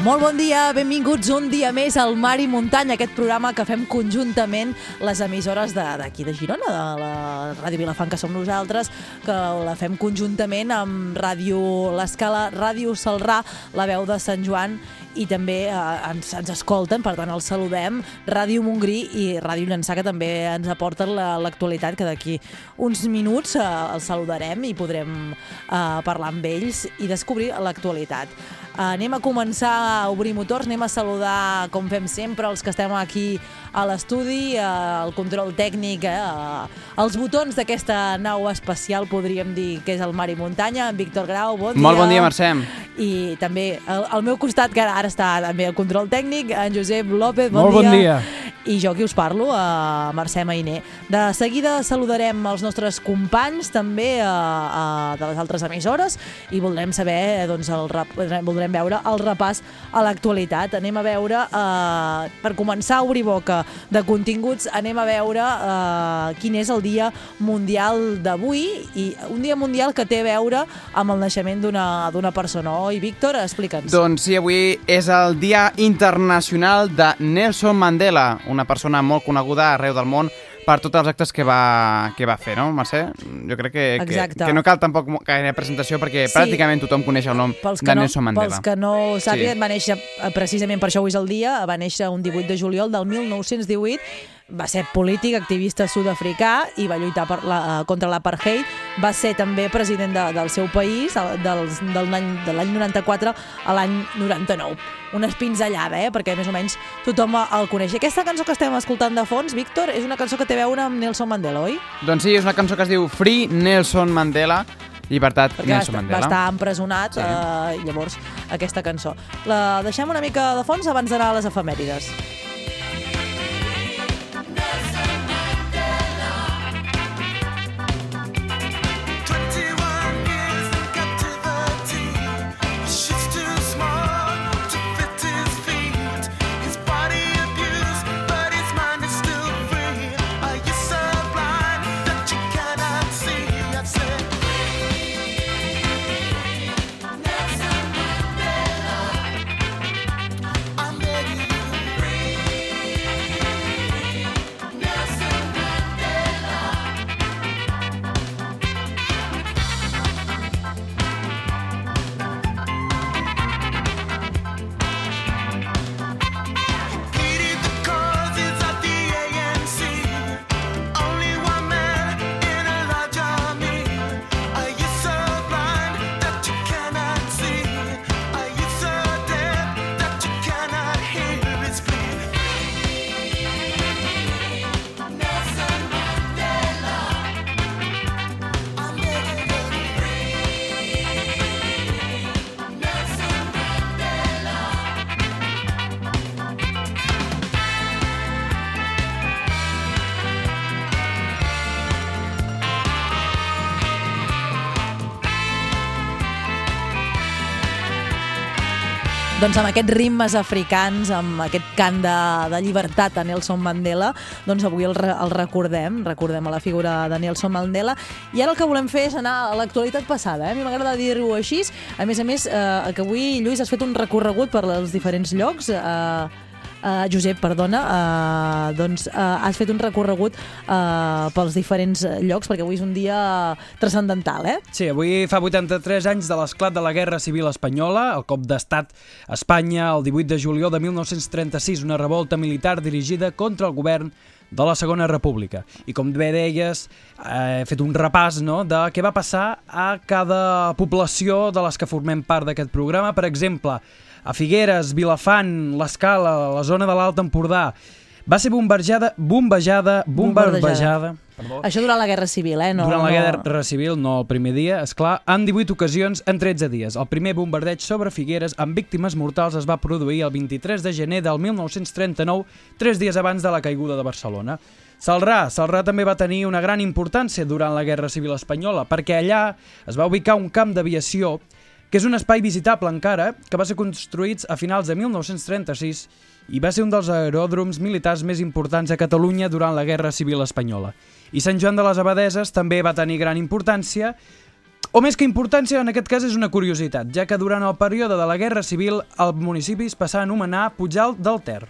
Molt bon dia, benvinguts un dia més al Mar i Muntanya, aquest programa que fem conjuntament les emissores d'aquí de, de Girona, de la Ràdio Vilafant, que som nosaltres, que la fem conjuntament amb Ràdio L'Escala, Ràdio Salrà, la veu de Sant Joan, i també eh, ens, ens escolten, per tant els saludem, Ràdio Montgrí i Ràdio Llançà, que també ens aporten la- l'actualitat, que d'aquí uns minuts eh, els saludarem i podrem eh, parlar amb ells i descobrir l'actualitat. Eh, anem a començar a obrir motors, anem a saludar, com fem sempre, els que estem aquí a l'estudi, eh, el control tècnic, eh, eh, els botons d'aquesta nau espacial, podríem dir que és el Mar i Muntanya, en Víctor Grau, bon dia. Molt bon dia, Mercè. I també al, al meu costat, que ara, ara està també el control tècnic, en Josep López, bon Molt bon dia. I jo qui us parlo, a Mercè Mainer. De seguida saludarem els nostres companys, també a, a, de les altres emissores, i voldrem saber, doncs, el, rep- voldrem veure el repàs a l'actualitat. Anem a veure, eh, per començar a obrir boca de continguts, anem a veure eh, quin és el dia mundial d'avui, i un dia mundial que té a veure amb el naixement d'una persona. Oi, Víctor? Explica'ns. Doncs sí, avui és el Dia Internacional de Nelson Mandela, una persona molt coneguda arreu del món per tots els actes que va, que va fer, no, Mercè? Jo crec que, que, Exacte. que no cal tampoc gaire presentació perquè Sí. pràcticament tothom coneix el nom Pels que, de no, Nelson Mandela. pels que no ho sàpiguen, Sí. va néixer, eh, precisament per això avui és el dia, va néixer un 18 de juliol del 1918, va ser polític, activista sud-africà i va lluitar per la, eh, contra l'apartheid. Va ser també president de, del seu país el- dels, del, any, de l'any 94 a l'any 99. Una espinzellada, eh? perquè més o menys tothom el coneix. Aquesta cançó que estem escoltant de fons, Víctor, és una cançó que té a veure amb Nelson Mandela, oi? Doncs sí, és una cançó que es diu Free Nelson Mandela, llibertat perquè Nelson Mandela. va estar empresonat Sí. eh, llavors aquesta cançó. La deixem una mica de fons abans d'anar a les efemèrides. Doncs amb aquests ritmes africans, amb aquest cant de, de llibertat a Nelson Mandela, doncs avui el, el recordem, recordem a la figura de Nelson Mandela. I ara el que volem fer és anar a l'actualitat passada. Eh? A mi m'agrada dir-ho així. A més a més, eh, que avui, Lluís, has fet un recorregut per els diferents llocs. Eh, Uh, Josep, perdona, uh, doncs uh, has fet un recorregut uh, pels diferents llocs, perquè avui és un dia transcendental, eh? Sí, avui fa 83 anys de l'esclat de la Guerra Civil Espanyola, el cop d'estat a Espanya, el 18 de juliol de 1936, una revolta militar dirigida contra el govern de la Segona República. I com bé deies, eh, he fet un repàs no, de què va passar a cada població de les que formem part d'aquest programa. Per exemple, a Figueres, Vilafant, l'Escala, la zona de l'Alt Empordà, va ser bombardejada, bombejada, bombardejada, Bombardejada. perdó, Això durant la Guerra Civil, eh? No, durant la no... Guerra Civil, no el primer dia, és clar, en 18 ocasions en 13 dies. El primer bombardeig sobre Figueres amb víctimes mortals es va produir el 23 de gener del 1939, tres dies abans de la caiguda de Barcelona. Salrà. Salrà també va tenir una gran importància durant la Guerra Civil Espanyola, perquè allà es va ubicar un camp d'aviació que és un espai visitable encara, que va ser construït a finals de 1936 i va ser un dels aeròdroms militars més importants a Catalunya durant la Guerra Civil Espanyola. I Sant Joan de les Abadeses també va tenir gran importància, o més que importància, en aquest cas és una curiositat, ja que durant el període de la Guerra Civil el municipi es passà a anomenar Pujalt del Ter.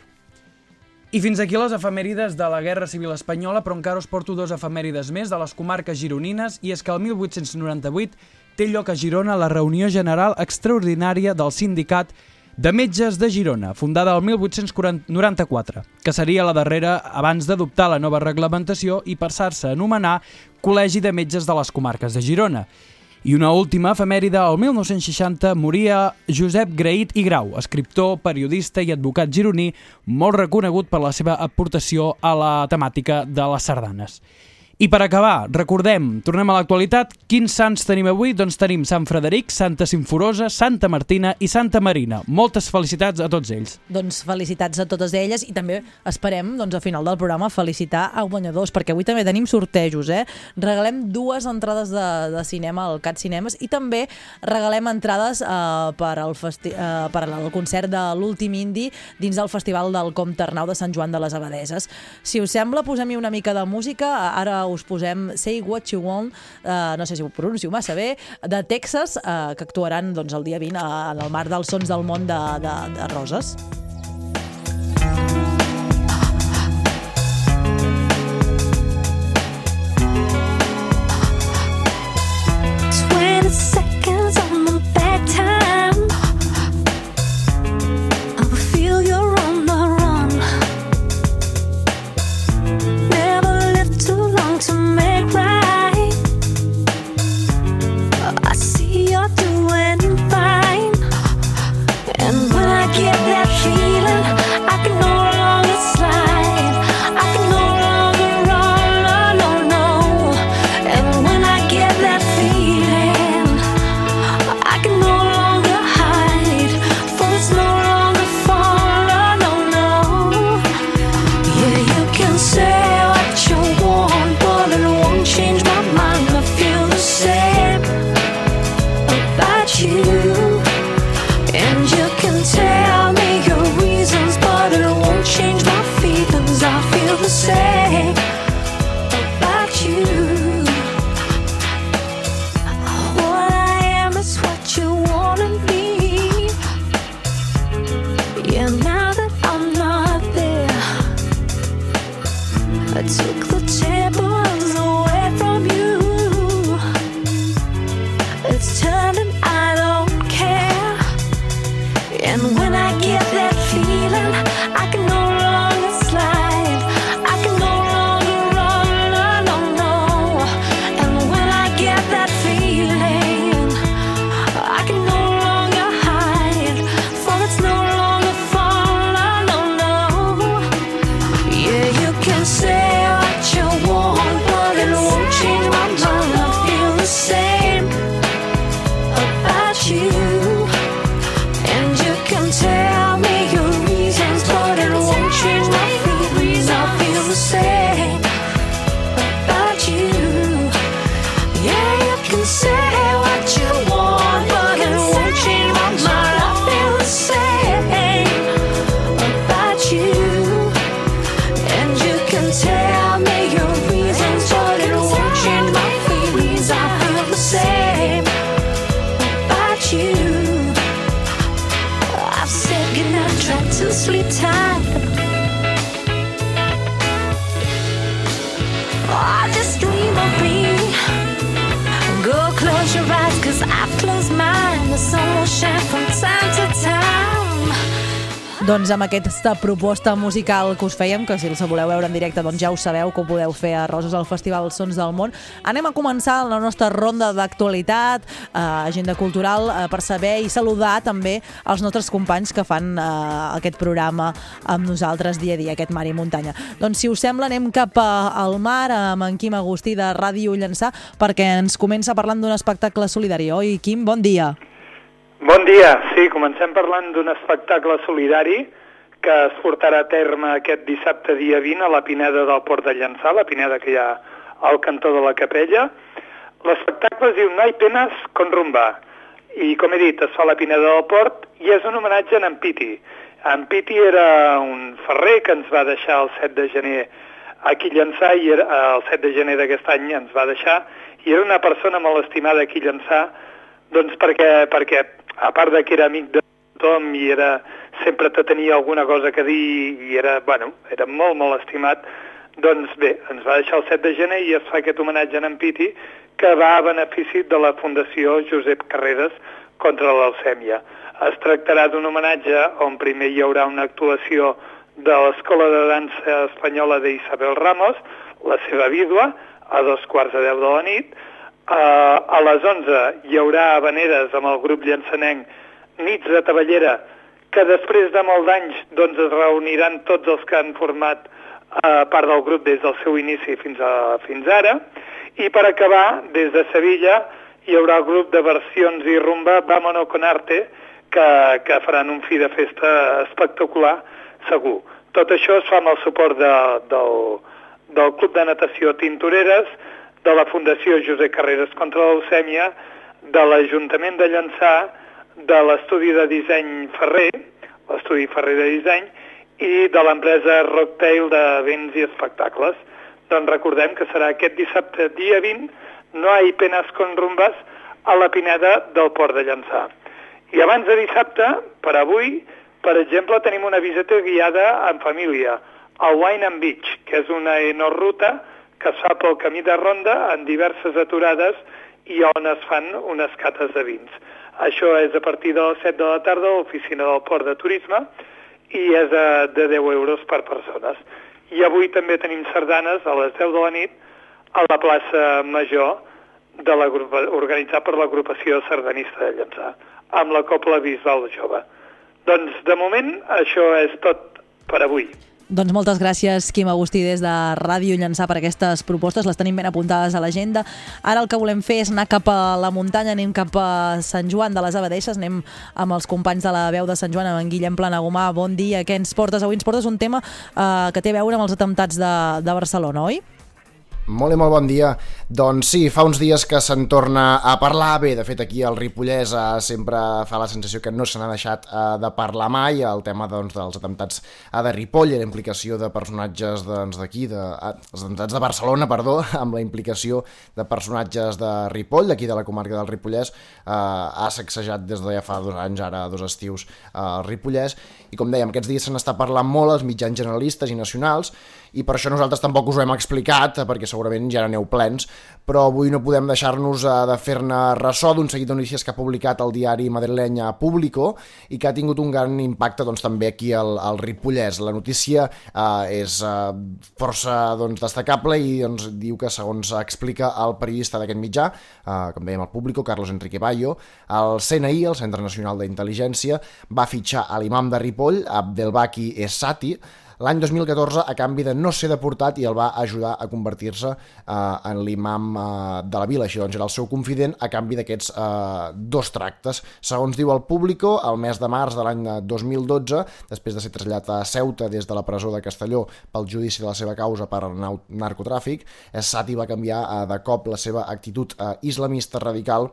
I fins aquí les efemèrides de la Guerra Civil Espanyola, però encara us porto dos efemèrides més de les comarques gironines, i és que el 1898 té lloc a Girona la reunió general extraordinària del sindicat de metges de Girona, fundada el 1894, que seria la darrera abans d'adoptar la nova reglamentació i passar-se a anomenar Col·legi de Metges de les Comarques de Girona. I una última efemèride, el 1960 moria Josep Graït i Grau, escriptor, periodista i advocat gironí, molt reconegut per la seva aportació a la temàtica de les sardanes. I per acabar, recordem, tornem a l'actualitat, quins sants tenim avui? Doncs tenim Sant Frederic, Santa Simforosa, Santa Martina i Santa Marina. Moltes felicitats a tots ells. Doncs felicitats a totes elles i també esperem, doncs, a final del programa felicitar a guanyadors, perquè avui també tenim sortejos, eh? Regalem dues entrades de, de cinema al CAT Cinemes i també regalem entrades eh, per, al festi eh, per al concert de l'últim indi dins del Festival del Comte Arnau de Sant Joan de les Abadeses. Si us sembla, posem-hi una mica de música. Ara us posem Say What You Want, eh, no sé si ho pronuncio massa bé, de Texas, eh, que actuaran doncs, el dia 20 a- en el marc dels Sons del Món de, de, de Roses. Twenty close your eyes, cause I've closed mine. The sun will shine from. Doncs amb aquesta proposta musical que us fèiem, que si els voleu veure en directe doncs ja ho sabeu que ho podeu fer a Roses al Festival Sons del Món. Anem a començar la nostra ronda d'actualitat, eh, agenda cultural, eh, per saber i saludar també els nostres companys que fan eh, aquest programa amb nosaltres dia a dia, aquest Mar i Muntanya. Doncs si us sembla anem cap a- al mar amb en Quim Agustí de Ràdio Llançà perquè ens comença parlant d'un espectacle solidari. Oi, Quim, bon dia. Bon dia. Sí, comencem parlant d'un espectacle solidari que es portarà a terme aquest dissabte dia 20 a la Pineda del Port de Llançà, la Pineda que hi ha al cantó de la Capella. L'espectacle es diu No hay con rumba i, com he dit, es fa a la Pineda del Port i és un homenatge a en Piti. En Piti era un ferrer que ens va deixar el 7 de gener aquí a Llançà i era, el 7 de gener d'aquest any ens va deixar i era una persona molt estimada aquí a Llançà doncs perquè, perquè a part de que era amic de tothom i era, sempre te tenia alguna cosa que dir i era, bueno, era molt, molt estimat, doncs bé, ens va deixar el 7 de gener i es fa aquest homenatge a en Piti que va a benefici de la Fundació Josep Carreras contra la leucèmia. Es tractarà d'un homenatge on primer hi haurà una actuació de l'Escola de Dansa Espanyola d'Isabel Ramos, la seva vídua, a dos quarts de deu de la nit, Uh, a les 11 hi haurà habaneres amb el grup llançanenc Nits de Tavellera, que després de molt d'anys doncs, es reuniran tots els que han format uh, part del grup des del seu inici fins, a, fins ara. I per acabar, des de Sevilla, hi haurà el grup de versions i rumba Vámonos con Arte, que, que faran un fi de festa espectacular, segur. Tot això es fa amb el suport de, del, del Club de Natació Tintoreres, de la Fundació Josep Carreras contra la leucèmia, de l'Ajuntament de Llançà, de l'Estudi de Disseny Ferrer, l'Estudi Ferrer de Disseny, i de l'empresa Rocktail de Vents i Espectacles. Doncs recordem que serà aquest dissabte, dia 20, no hi penes con rumbes, a la Pineda del Port de Llançà. I abans de dissabte, per avui, per exemple, tenim una visita guiada en família, al Wine and Beach, que és una enorruta que es fa pel camí de ronda en diverses aturades i on es fan unes cates de vins. Això és a partir de les 7 de la tarda a l'oficina del Port de Turisme i és de, de 10 euros per persones. I avui també tenim sardanes a les 10 de la nit a la plaça Major de la organitzat per l'agrupació sardanista de Llançà, amb la Copla Bisbal Jove. Doncs, de moment, això és tot per avui. Doncs moltes gràcies, Quim Agustí, des de Ràdio Llançà per aquestes propostes. Les tenim ben apuntades a l'agenda. Ara el que volem fer és anar cap a la muntanya, anem cap a Sant Joan de les Abadeixes, anem amb els companys de la veu de Sant Joan, amb en Guillem Planagumà. Bon dia, què ens portes? Avui ens portes un tema eh, que té a veure amb els atemptats de, de Barcelona, oi? Molt i molt bon dia. Doncs sí, fa uns dies que se'n torna a parlar. Bé, de fet, aquí el Ripollès eh, sempre fa la sensació que no se n'ha deixat eh, de parlar mai. El tema doncs, dels atemptats a de Ripoll i la implicació de personatges doncs, d'aquí, de, ah, els atemptats de Barcelona, perdó, amb la implicació de personatges de Ripoll, d'aquí de la comarca del Ripollès, eh, ha sacsejat des de ja fa dos anys, ara dos estius, eh, el Ripollès. I com dèiem, aquests dies se n'està parlant molt als mitjans generalistes i nacionals, i per això nosaltres tampoc us ho hem explicat, perquè segurament ja n'aneu plens, però avui no podem deixar-nos eh, de fer-ne ressò d'un seguit de notícies que ha publicat el diari madrileny Público i que ha tingut un gran impacte doncs, també aquí al, al Ripollès. La notícia eh, és eh, força doncs, destacable i doncs, diu que, segons explica el periodista d'aquest mitjà, eh, com dèiem al Público, Carlos Enrique Bayo, el CNI, el Centre Nacional d'Intel·ligència, va fitxar a l'imam de Ripoll, Abdelbaki Essati, l'any 2014 a canvi de no ser deportat i el va ajudar a convertir-se eh, en l'imam eh, de la vila. Així doncs era el seu confident a canvi d'aquests eh, dos tractes. Segons diu el Público, el mes de març de l'any 2012, després de ser traslladat a Ceuta des de la presó de Castelló pel judici de la seva causa per narcotràfic, Sati va canviar eh, de cop la seva actitud eh, islamista radical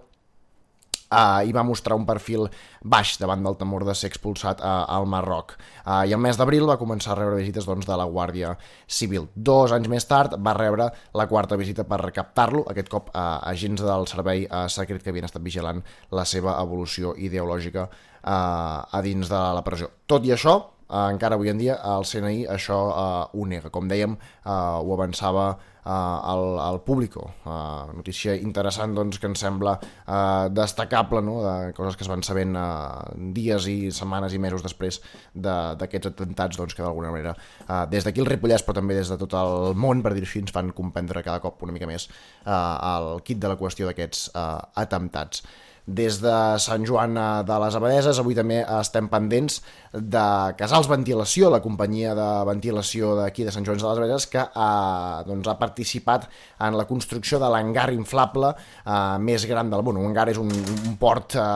Uh, i va mostrar un perfil baix davant del temor de ser expulsat uh, al Marroc. Uh, I el mes d'abril va començar a rebre visites doncs, de la Guàrdia Civil. Dos anys més tard va rebre la quarta visita per recaptar-lo, aquest cop uh, agents del servei uh, secret que havien estat vigilant la seva evolució ideològica uh, a dins de la presó. Tot i això, encara avui en dia el CNI això eh, ho nega. Com dèiem, eh, ho avançava eh, el, el Público. Eh, notícia interessant doncs, que ens sembla eh, destacable, no? de coses que es van sabent eh, dies i setmanes i mesos després de- d'aquests atemptats doncs, que d'alguna manera eh, des d'aquí el Ripollès però també des de tot el món, per dir-ho així, ens fan comprendre cada cop una mica més eh, el kit de la qüestió d'aquests eh, atemptats des de Sant Joan eh, de les Abadeses. Avui també estem pendents de Casals Ventilació, la companyia de ventilació d'aquí de Sant Joan de les Abadeses, que ha, doncs, ha participat en la construcció de l'hangar inflable eh, més gran del món. Un hangar és un, un port eh,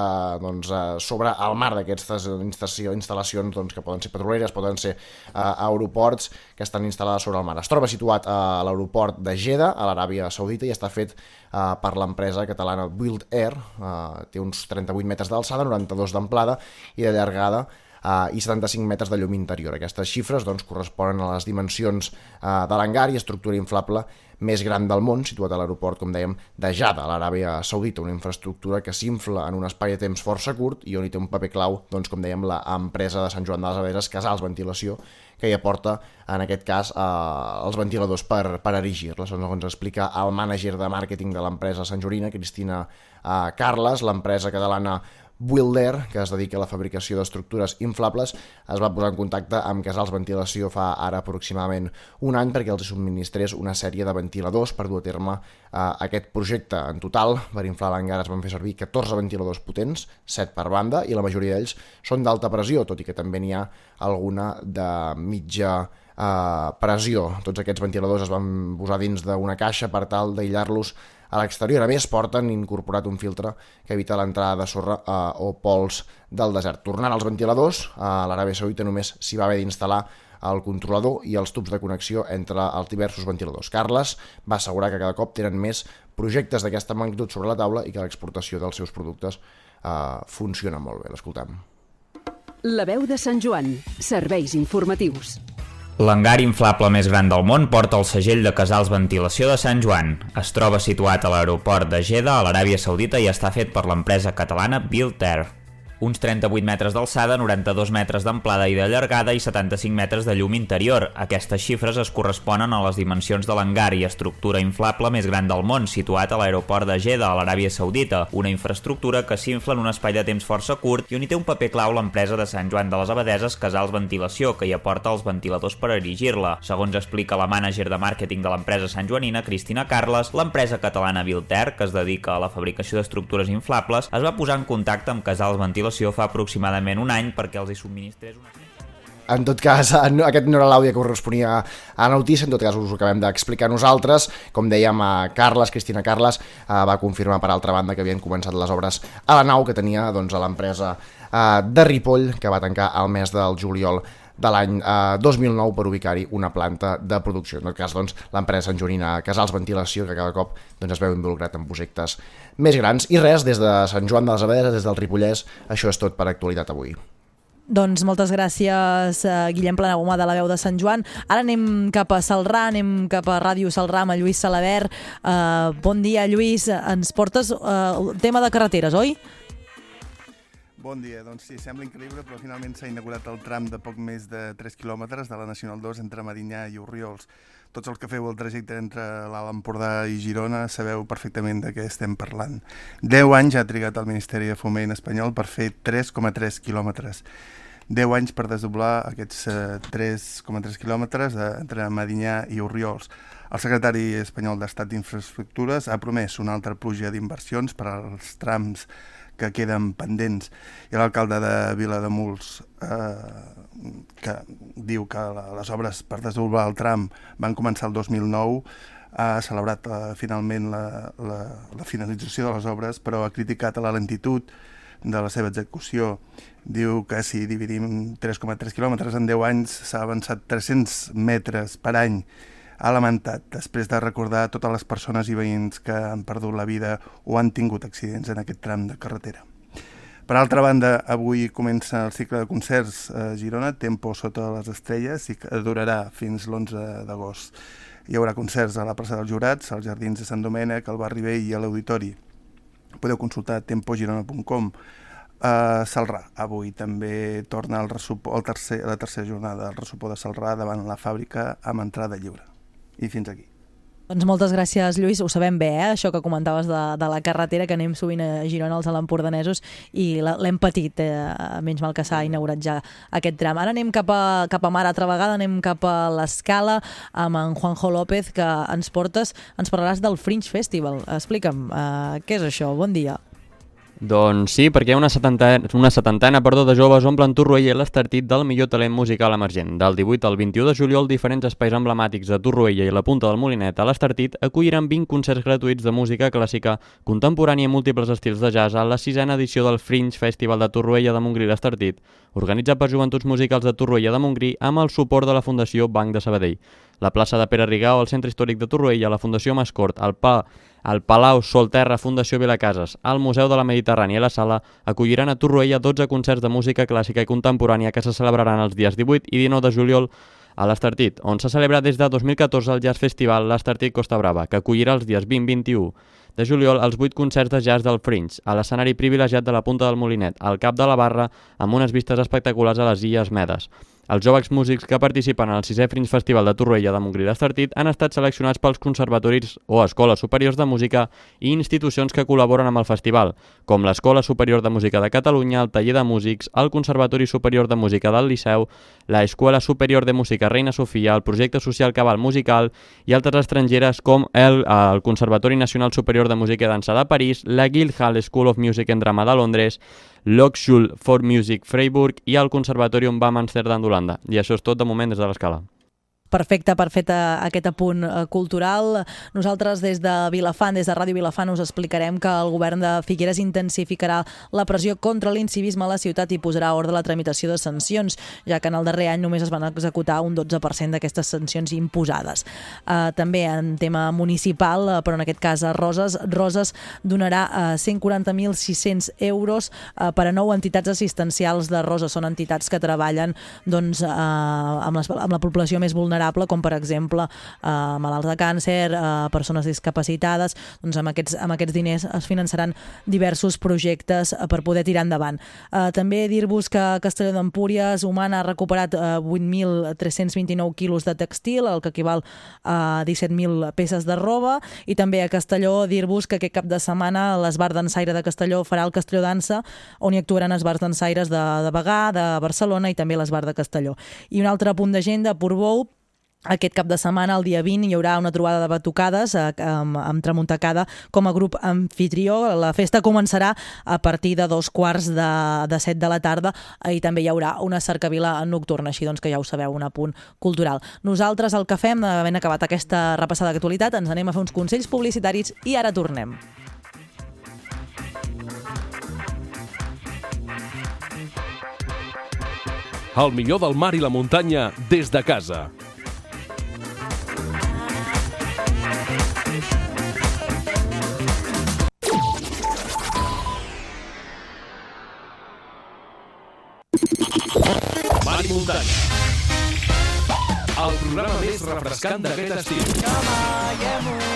doncs, eh, sobre el mar d'aquestes instal·lacions doncs, que poden ser petroleres, poden ser eh, aeroports que estan instal·lades sobre el mar. Es troba situat a l'aeroport de Jeddah, a l'Aràbia Saudita, i està fet eh, per l'empresa catalana Build Air, eh, té uns 38 metres d'alçada, 92 d'amplada i de llargada eh, i 75 metres de llum interior. Aquestes xifres doncs, corresponen a les dimensions eh, de l'hangar i estructura inflable més gran del món, situat a l'aeroport, com dèiem, de Jada, a l'Aràbia Saudita, una infraestructura que s'infla en un espai de temps força curt i on hi té un paper clau, doncs, com dèiem, l'empresa de Sant Joan de les Aberes, Casals Ventilació, que hi aporta, en aquest cas, eh, els ventiladors per, per erigir-la. Segons explica el mànager de màrqueting de l'empresa Sant Jorina, Cristina eh, Carles, l'empresa catalana Wilder, que es dedica a la fabricació d'estructures inflables, es va posar en contacte amb Casals Ventilació fa ara aproximadament un any perquè els subministrés una sèrie de ventiladors per dur a terme eh, aquest projecte. En total, per inflar l'hangar es van fer servir 14 ventiladors potents, 7 per banda, i la majoria d'ells són d'alta pressió, tot i que també n'hi ha alguna de mitja eh, pressió. Tots aquests ventiladors es van posar dins d'una caixa per tal d'aïllar-los a l'exterior. A més, porten incorporat un filtre que evita l'entrada de sorra eh, o pols del desert. Tornant als ventiladors, a l'Aràbia Saudita només s'hi va haver d'instal·lar el controlador i els tubs de connexió entre els diversos ventiladors. Carles va assegurar que cada cop tenen més projectes d'aquesta magnitud sobre la taula i que l'exportació dels seus productes eh, funciona molt bé. L'escoltem. La veu de Sant Joan. Serveis informatius. L'hangar inflable més gran del món porta el segell de Casals Ventilació de Sant Joan. Es troba situat a l'aeroport de Jeddah, a l'Aràbia Saudita, i està fet per l'empresa catalana Built Air. Uns 38 metres d'alçada, 92 metres d'amplada i de llargada i 75 metres de llum interior. Aquestes xifres es corresponen a les dimensions de l'hangar i estructura inflable més gran del món, situat a l'aeroport de Jeddah, a l'Aràbia Saudita, una infraestructura que s'infla en un espai de temps força curt i on hi té un paper clau l'empresa de Sant Joan de les Abadeses Casals Ventilació, que hi aporta els ventiladors per erigir-la. Segons explica la mànager de màrqueting de l'empresa Sant Joanina, Cristina Carles, l'empresa catalana Vilter, que es dedica a la fabricació d'estructures inflables, es va posar en contacte amb Casals Ventilació fa aproximadament un any perquè els hi subministrés una... En tot cas, aquest no era l'àudio que corresponia a la notícia, en tot cas us ho acabem d'explicar nosaltres. Com dèiem, a Carles, Cristina Carles, eh, va confirmar per altra banda que havien començat les obres a la nau que tenia doncs, a l'empresa eh, de Ripoll, que va tancar al mes del juliol de l'any eh, 2009 per ubicar-hi una planta de producció. En aquest cas, doncs, l'empresa Sant Jorina Casals Ventilació, que cada cop doncs, es veu involucrat en projectes més grans. I res, des de Sant Joan de les Abadeses, des del Ripollès, això és tot per actualitat avui. Doncs moltes gràcies, eh, Guillem Planagumà de la veu de Sant Joan. Ara anem cap a Salrà, anem cap a Ràdio Salrà amb el Lluís Salabert. Eh, bon dia, Lluís. Ens portes eh, tema de carreteres, oi? Bon dia, doncs sí, sembla increïble, però finalment s'ha inaugurat el tram de poc més de 3 quilòmetres de la Nacional 2 entre Medinyà i Orriols. Tots els que feu el trajecte entre l'Alt Empordà i Girona sabeu perfectament de què estem parlant. 10 anys ha trigat el Ministeri de Foment espanyol per fer 3,3 quilòmetres. 10 anys per desdoblar aquests eh, 3,3 quilòmetres eh, entre Medinyà i Orriols. El secretari espanyol d'Estat d'Infraestructures ha promès una altra pluja d'inversions per als trams que queden pendents. I l'alcalde de Vilademuls, eh, que diu que les obres per desdoblar el tram van començar el 2009, ha celebrat eh, finalment la, la, la finalització de les obres, però ha criticat la lentitud de la seva execució. Diu que si dividim 3,3 quilòmetres en 10 anys s'ha avançat 300 metres per any ha lamentat després de recordar totes les persones i veïns que han perdut la vida o han tingut accidents en aquest tram de carretera. Per altra banda, avui comença el cicle de concerts a Girona, Tempo sota les estrelles, i que durarà fins l'11 d'agost. Hi haurà concerts a la plaça dels Jurats, als Jardins de Sant Domènec, al Barri Vell i a l'Auditori. Podeu consultar tempogirona.com. a Salrà. Avui també torna el, ressupor, el tercer, la tercera jornada del ressupor de Salrà davant la fàbrica amb entrada lliure. I fins aquí. Doncs moltes gràcies, Lluís. Ho sabem bé, eh? això que comentaves de, de la carretera, que anem sovint a Girona, als alempordanesos, i l'hem patit, eh, menys mal que s'ha inaugurat ja aquest tram. Ara anem cap a, cap a mar altra vegada, anem cap a l'Escala amb en Juanjo López, que ens portes, ens parlaràs del Fringe Festival. Explica'm, eh, què és això? Bon dia. Doncs sí, perquè una setantena, una setantena perdó, de joves omplen Torroella l'Estartit del millor talent musical emergent. Del 18 al 21 de juliol, diferents espais emblemàtics de Torroella i la Punta del Molinet a l'Estartit acolliran 20 concerts gratuïts de música clàssica, contemporània i múltiples estils de jazz a la sisena edició del Fringe Festival de Torroella de Montgrí l'Estartit, organitzat per Joventuts Musicals de Torroella de Montgrí amb el suport de la Fundació Banc de Sabadell. La plaça de Pere Rigau, al Centre Històric de Torroella, la Fundació Mascort, el PA, el Palau Solterra Fundació Vilacases, el Museu de la Mediterrània i la Sala acolliran a Torroella 12 concerts de música clàssica i contemporània que se celebraran els dies 18 i 19 de juliol a l'Estartit, on s'ha celebrat des de 2014 el Jazz Festival l'Estartit Costa Brava, que acollirà els dies 20-21 de juliol els 8 concerts de jazz del Fringe, a l'escenari privilegiat de la Punta del Molinet, al cap de la barra, amb unes vistes espectaculars a les Illes Medes. Els joves músics que participen al 6è Fringe Festival de Torroella de Montgrí d'Estartit han estat seleccionats pels conservatoris o escoles superiors de música i institucions que col·laboren amb el festival, com l'Escola Superior de Música de Catalunya, el Taller de Músics, el Conservatori Superior de Música del Liceu, la Escola Superior de Música Reina Sofia, el Projecte Social Cabal Musical i altres estrangeres com el, el Conservatori Nacional Superior de Música i Dansa de París, la Guildhall School of Music and Drama de Londres, l'Hochschule for Music Freiburg i el Conservatorium BAM Amsterdam d'Holanda. I això és tot de moment des de l'escala. Perfecte per fer aquest apunt eh, cultural. Nosaltres des de Vilafant, des de Ràdio Vilafant, us explicarem que el govern de Figueres intensificarà la pressió contra l'incivisme a la ciutat i posarà ordre a la tramitació de sancions, ja que en el darrer any només es van executar un 12% d'aquestes sancions imposades. Uh, també en tema municipal, uh, però en aquest cas a Roses, Roses donarà uh, 140.600 euros per a nou entitats assistencials de Roses. Són entitats que treballen doncs, uh, amb, les, amb la població més vulnerable vulnerable, com per exemple eh, malalts de càncer, eh, persones discapacitades, doncs amb aquests, amb aquests diners es finançaran diversos projectes eh, per poder tirar endavant. Eh, també dir-vos que Castelló d'Empúries Humana ha recuperat eh, 8.329 quilos de textil, el que equival a 17.000 peces de roba, i també a Castelló dir-vos que aquest cap de setmana l'Esbar d'Ensaire de Castelló farà el Castelló Dansa, on hi actuaran esbars d'ensaires de, de Bagà, de Barcelona i també l'Esbar de Castelló. I un altre punt d'agenda, Portbou, aquest cap de setmana, el dia 20, hi haurà una trobada de batucades eh, amb, amb Tramuntacada com a grup anfitrió. La festa començarà a partir de dos quarts de, de set de la tarda i també hi haurà una cercavila nocturna, així doncs que ja ho sabeu, un apunt cultural. Nosaltres el que fem, havent acabat aquesta repassada d'actualitat, ens anem a fer uns consells publicitaris i ara tornem. El millor del mar i la muntanya des de casa. Muntanya. El programa més refrescant d'aquest estiu.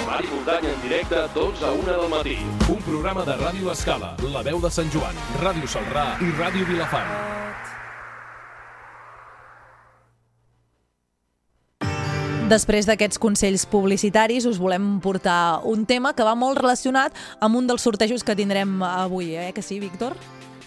Mar i muntanya en directe, 12 a 1 del matí. Un programa de Ràdio Escala, La Veu de Sant Joan, Ràdio Salrà i Ràdio Vilafant. Després d'aquests consells publicitaris us volem portar un tema que va molt relacionat amb un dels sortejos que tindrem avui, eh? Que sí, Víctor?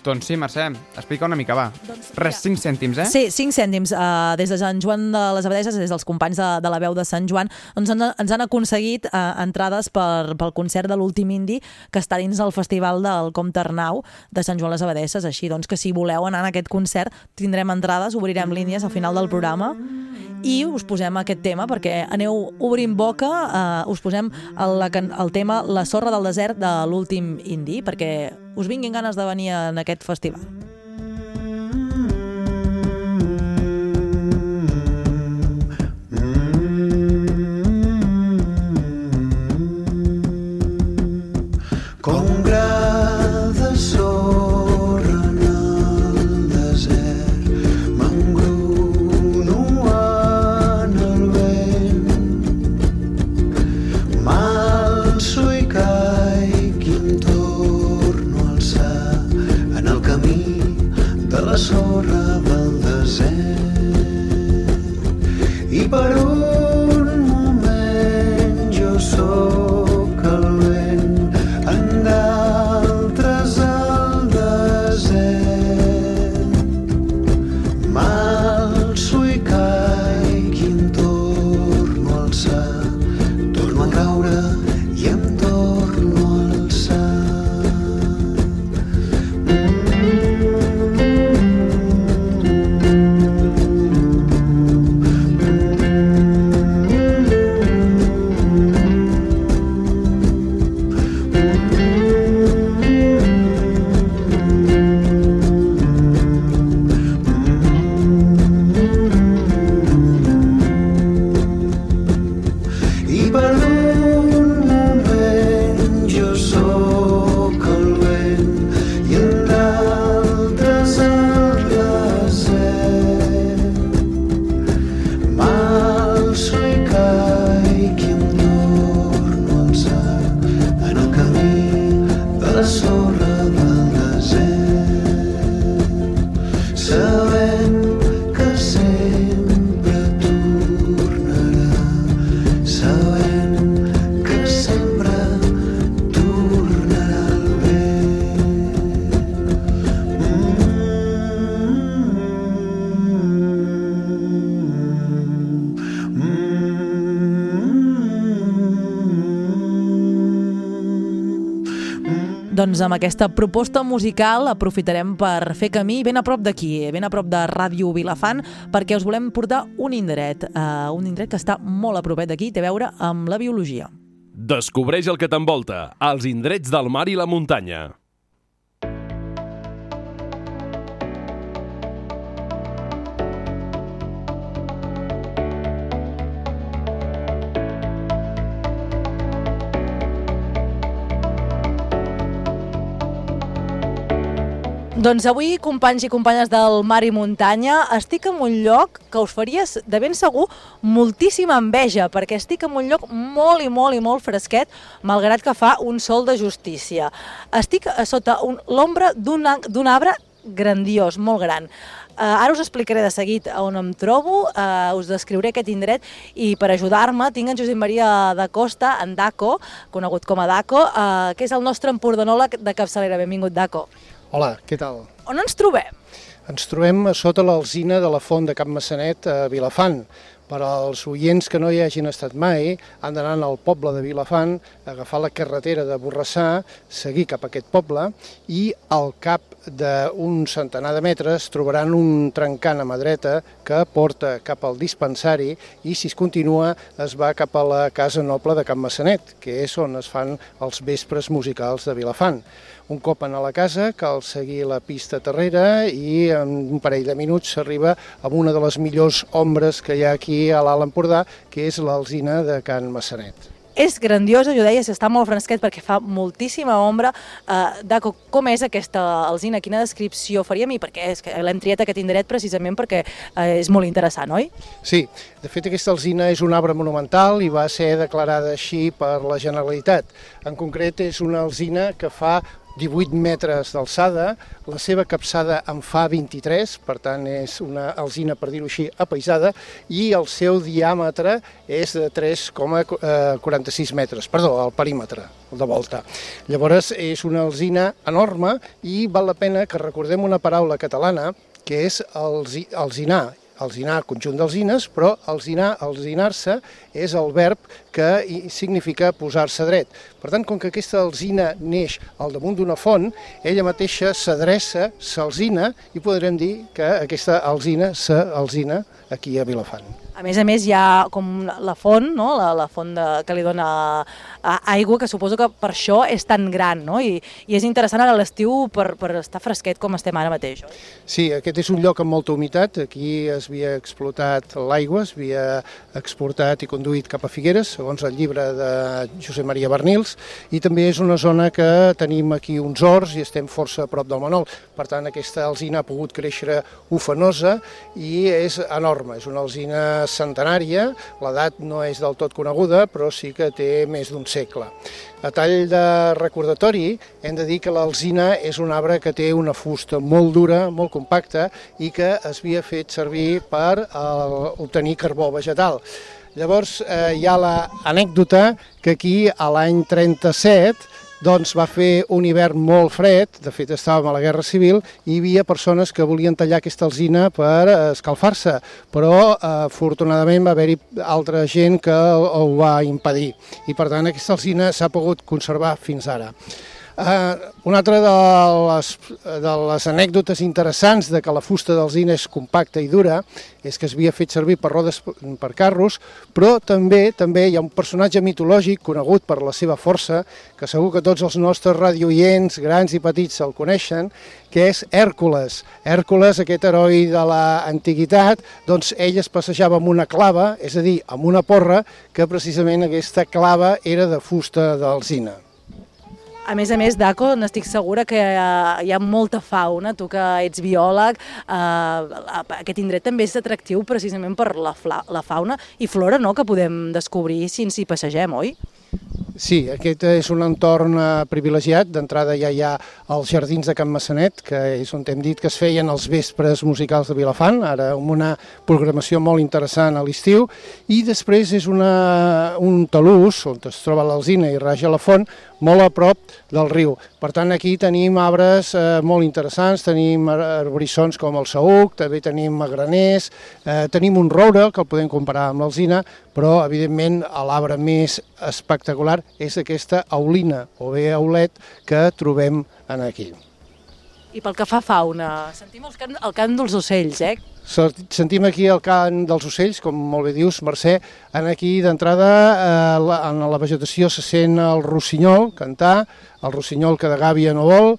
Doncs sí, Mercè, explica una mica, va. Doncs, Res, 5 cèntims, eh? Sí, 5 cèntims. Uh, des de Sant Joan de les Abadeses, des dels companys de, de la veu de Sant Joan, doncs ens, ens han aconseguit uh, entrades per, pel concert de l'últim indi que està dins del festival del Comte Arnau de Sant Joan les Abadeses. Així doncs que si voleu anar a aquest concert tindrem entrades, obrirem línies al final del programa i us posem aquest tema perquè aneu obrint boca, uh, us posem el, el tema La sorra del desert de l'últim indi perquè us vinguin ganes de venir en aquest festival. Doncs amb aquesta proposta musical aprofitarem per fer camí ben a prop d'aquí, ben a prop de Ràdio Vilafant, perquè us volem portar un indret, uh, un indret que està molt a propet d'aquí, té a veure amb la biologia. Descobreix el que t'envolta, els indrets del mar i la muntanya. Doncs avui, companys i companyes del Mar i Muntanya, estic en un lloc que us faries, de ben segur, moltíssima enveja, perquè estic en un lloc molt i molt i molt fresquet, malgrat que fa un sol de justícia. Estic a sota l'ombra d'un arbre grandiós, molt gran. Uh, ara us explicaré de seguit on em trobo, uh, us descriuré aquest indret i per ajudar-me tinc en Josep Maria da Costa, en Daco, conegut com a Daco, uh, que és el nostre empordanòleg de capçalera. Benvingut, Daco. Hola, què tal? On ens trobem? Ens trobem a sota l'alzina de la font de Cap Massanet a Vilafant. Per als oients que no hi hagin estat mai, han d'anar al poble de Vilafant, agafar la carretera de Borrassà, seguir cap a aquest poble i al cap d'un centenar de metres trobaran un trencant a mà dreta que porta cap al dispensari i si es continua es va cap a la Casa Noble de Can Massanet, que és on es fan els vespres musicals de Vilafant. Un cop anar a la casa cal seguir la pista terrera i en un parell de minuts s'arriba a una de les millors ombres que hi ha aquí a l'Alt Empordà, que és l'alzina de Can Massanet. És grandiosa, jo deies, està molt fresquet perquè fa moltíssima ombra. Uh, Daco, com és aquesta alzina? Quina descripció faria a mi? Perquè és que l'hem triat aquest indret precisament perquè uh, és molt interessant, oi? Sí, de fet aquesta alzina és un arbre monumental i va ser declarada així per la Generalitat. En concret és una alzina que fa 18 metres d'alçada, la seva capçada en fa 23, per tant és una alzina, per dir-ho així, apaisada, i el seu diàmetre és de 3,46 metres, perdó, el perímetre, de volta. Llavors és una alzina enorme i val la pena que recordem una paraula catalana que és alzi, alzinar, alzinar, conjunt d'alzines, però alzinar, alzinar-se és el verb que significa posar-se dret. Per tant, com que aquesta alzina neix al damunt d'una font, ella mateixa s'adreça, s'alzina i podrem dir que aquesta alzina s'alzina aquí a Vilafant. A més a més, hi ha com la font, no? la, la font de, que li dona aigua, que suposo que per això és tan gran, no? I, i és interessant a l'estiu per, per estar fresquet com estem ara mateix. oi? Sí, aquest és un lloc amb molta humitat. Aquí es havia explotat l'aigua, es havia exportat i conduït cap a Figueres, segons el llibre de Josep Maria Bernils, i també és una zona que tenim aquí uns horts i estem força a prop del Manol. Per tant, aquesta alzina ha pogut créixer ufanosa i és enorme. És una alzina centenària, l'edat no és del tot coneguda, però sí que té més d'un segle. A tall de recordatori, hem de dir que l'alzina és un arbre que té una fusta molt dura, molt compacta, i que es havia fet servir per eh, obtenir carbó vegetal. Llavors, eh, hi ha l'anècdota que aquí, a l'any 37, doncs va fer un hivern molt fred, de fet estàvem a la Guerra Civil, i hi havia persones que volien tallar aquesta alzina per eh, escalfar-se, però eh, afortunadament va haver-hi altra gent que ho va impedir, i per tant aquesta alzina s'ha pogut conservar fins ara. Uh, una altra de les, de les anècdotes interessants de que la fusta d'alzina és compacta i dura és que es havia fet servir per rodes per carros, però també també hi ha un personatge mitològic conegut per la seva força, que segur que tots els nostres radioients, grans i petits, el coneixen, que és Hèrcules. Hèrcules, aquest heroi de l'antiguitat, doncs ell es passejava amb una clava, és a dir, amb una porra, que precisament aquesta clava era de fusta d'alzina. A més a més, Daco, n'estic segura que eh, hi ha molta fauna, tu que ets biòleg, eh, aquest indret també és atractiu precisament per la, la fauna i flora no?, que podem descobrir si ens hi passegem, oi? Sí, aquest és un entorn eh, privilegiat. D'entrada ja hi ha els jardins de Can Massanet, que és on hem dit que es feien els vespres musicals de Vilafant, ara amb una programació molt interessant a l'estiu, i després és una, un talús, on es troba l'Alzina i raja la font, molt a prop del riu. Per tant, aquí tenim arbres eh, molt interessants, tenim arborissons com el saúc, també tenim magraners, eh, tenim un roure, que el podem comparar amb l'alzina, però, evidentment, l'arbre més espectacular és aquesta aulina, o bé aulet, que trobem en aquí. I pel que fa a fauna, sentim el cant, el cant dels ocells, eh? Sentim aquí el cant dels ocells, com molt bé dius, Mercè. En aquí, d'entrada, eh, en la vegetació se sent el rossinyol cantar, el rossinyol que de gàbia no vol,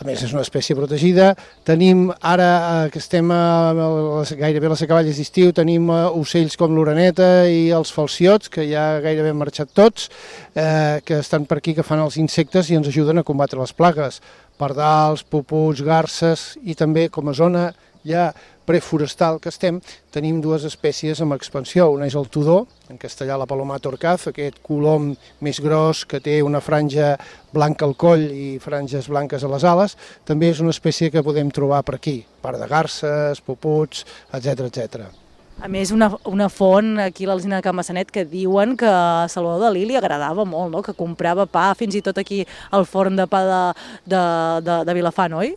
a més és una espècie protegida. Tenim ara eh, que estem a, a, gairebé a les acaballes d'estiu, tenim eh, ocells com l'oreneta i els falciots, que ja gairebé han marxat tots, eh, que estan per aquí, que fan els insectes i ens ajuden a combatre les plagues. Pardals, puputs, garces i també com a zona ja preforestal que estem, tenim dues espècies amb expansió. Una és el tudó, en castellà la paloma torcaz, aquest colom més gros que té una franja blanca al coll i franges blanques a les ales. També és una espècie que podem trobar per aquí, part de garces, puputs, etc etc. A més, una, una font aquí a l'Alzina de Can Massanet que diuen que a Salvador Dalí li agradava molt, no? que comprava pa fins i tot aquí al forn de pa de, de, de, de Vilafant, oi?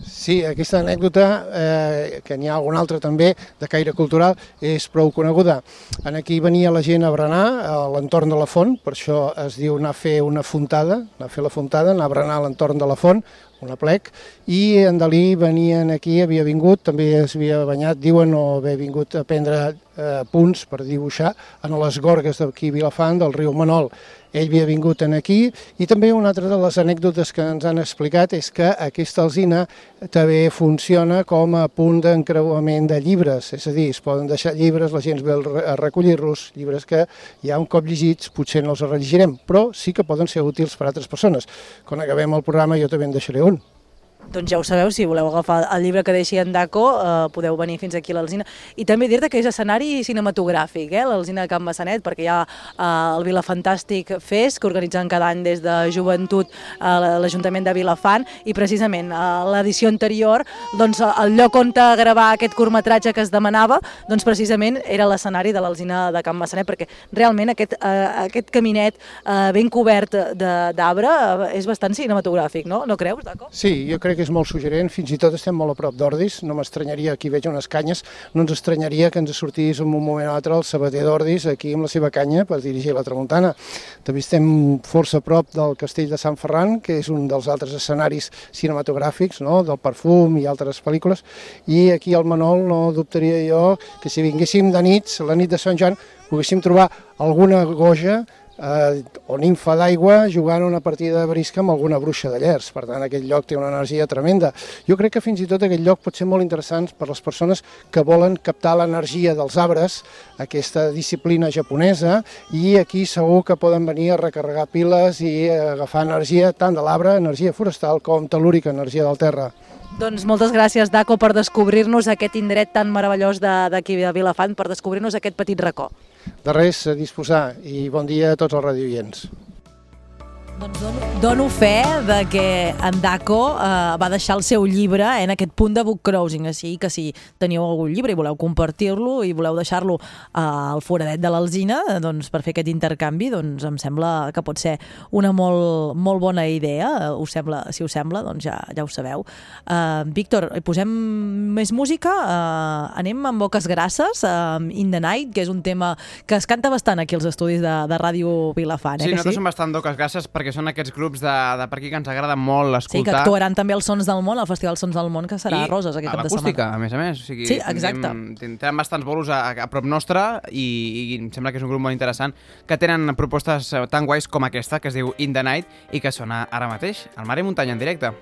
Sí, aquesta anècdota, eh, que n'hi ha alguna altra també, de caire cultural, és prou coneguda. En aquí venia la gent a berenar a l'entorn de la font, per això es diu anar a fer una fontada, anar a fer la fontada, anar a berenar a l'entorn de la font, una plec, i en Dalí venien aquí, havia vingut, també es havia banyat, diuen o haver vingut a prendre eh, punts per dibuixar en les gorgues d'aquí Vilafant, del riu Manol. Ell havia vingut en aquí i també una altra de les anècdotes que ens han explicat és que aquesta alzina també funciona com a punt d'encreuament de llibres, és a dir, es poden deixar llibres, la gent ve a recollir-los, llibres que ja un cop llegits potser no els rellegirem, però sí que poden ser útils per a altres persones. Quan acabem el programa jo també en deixaré un. Doncs ja ho sabeu, si voleu agafar el llibre que deixi en Daco, eh, podeu venir fins aquí a l'Alzina. I també dir-te que és escenari cinematogràfic, eh, l'Alzina de Can Massanet, perquè hi ha eh, el Vilafantàstic Fest, que organitzen cada any des de joventut a eh, l'Ajuntament de Vilafant, i precisament a l'edició anterior, doncs, el lloc on gravar aquest curtmetratge que es demanava, doncs precisament era l'escenari de l'Alzina de Can Massanet, perquè realment aquest, eh, aquest caminet eh, ben cobert d'arbre eh, és bastant cinematogràfic, no? No creus, Daco? Sí, jo crec crec que és molt suggerent, fins i tot estem molt a prop d'Ordis, no m'estranyaria, aquí veig unes canyes, no ens estranyaria que ens sortís en un moment o altre el sabater d'Ordis aquí amb la seva canya per dirigir la tramuntana. També estem força a prop del castell de Sant Ferran, que és un dels altres escenaris cinematogràfics, no? del perfum i altres pel·lícules, i aquí al Manol no dubtaria jo que si vinguéssim de nits, la nit de Sant Joan, poguéssim trobar alguna goja eh, o nimfa d'aigua jugant una partida de brisca amb alguna bruixa de llers. Per tant, aquest lloc té una energia tremenda. Jo crec que fins i tot aquest lloc pot ser molt interessant per les persones que volen captar l'energia dels arbres, aquesta disciplina japonesa, i aquí segur que poden venir a recarregar piles i agafar energia tant de l'arbre, energia forestal, com telúrica, energia del terra. Doncs moltes gràcies, Daco, per descobrir-nos aquest indret tan meravellós de- d'aquí de Vilafant, per descobrir-nos aquest petit racó. De res, a disposar i bon dia a tots els radioients. Doncs dono, dono fe de que en Daco eh, va deixar el seu llibre eh, en aquest punt de book cruising, així que si teniu algun llibre i voleu compartir-lo i voleu deixar-lo eh, al foradet de l'Alzina eh, doncs, per fer aquest intercanvi, doncs em sembla que pot ser una molt, molt bona idea. Eh, Us sembla, si us sembla, doncs ja, ja ho sabeu. Uh, Víctor, hi posem més música? Uh, anem amb Boques Grasses, uh, In the Night, que és un tema que es canta bastant aquí als estudis de, de Ràdio Vilafant. Eh, Sí, que nosaltres som bastant doques gràcies perquè són aquests grups de, de per aquí que ens agrada molt Sí, que escoltar. actuaran també els Sons del Món, al Festival Sons del Món, que serà a Roses aquest cap de setmana. a més a més. O sigui, Sí, exacte. Tindrem, tindrem bastants bolos a, a prop nostre i, i em sembla que és un grup molt interessant que tenen propostes tan guais com aquesta, que es diu In the Night i que sona ara mateix al Mar i Muntanya en directe.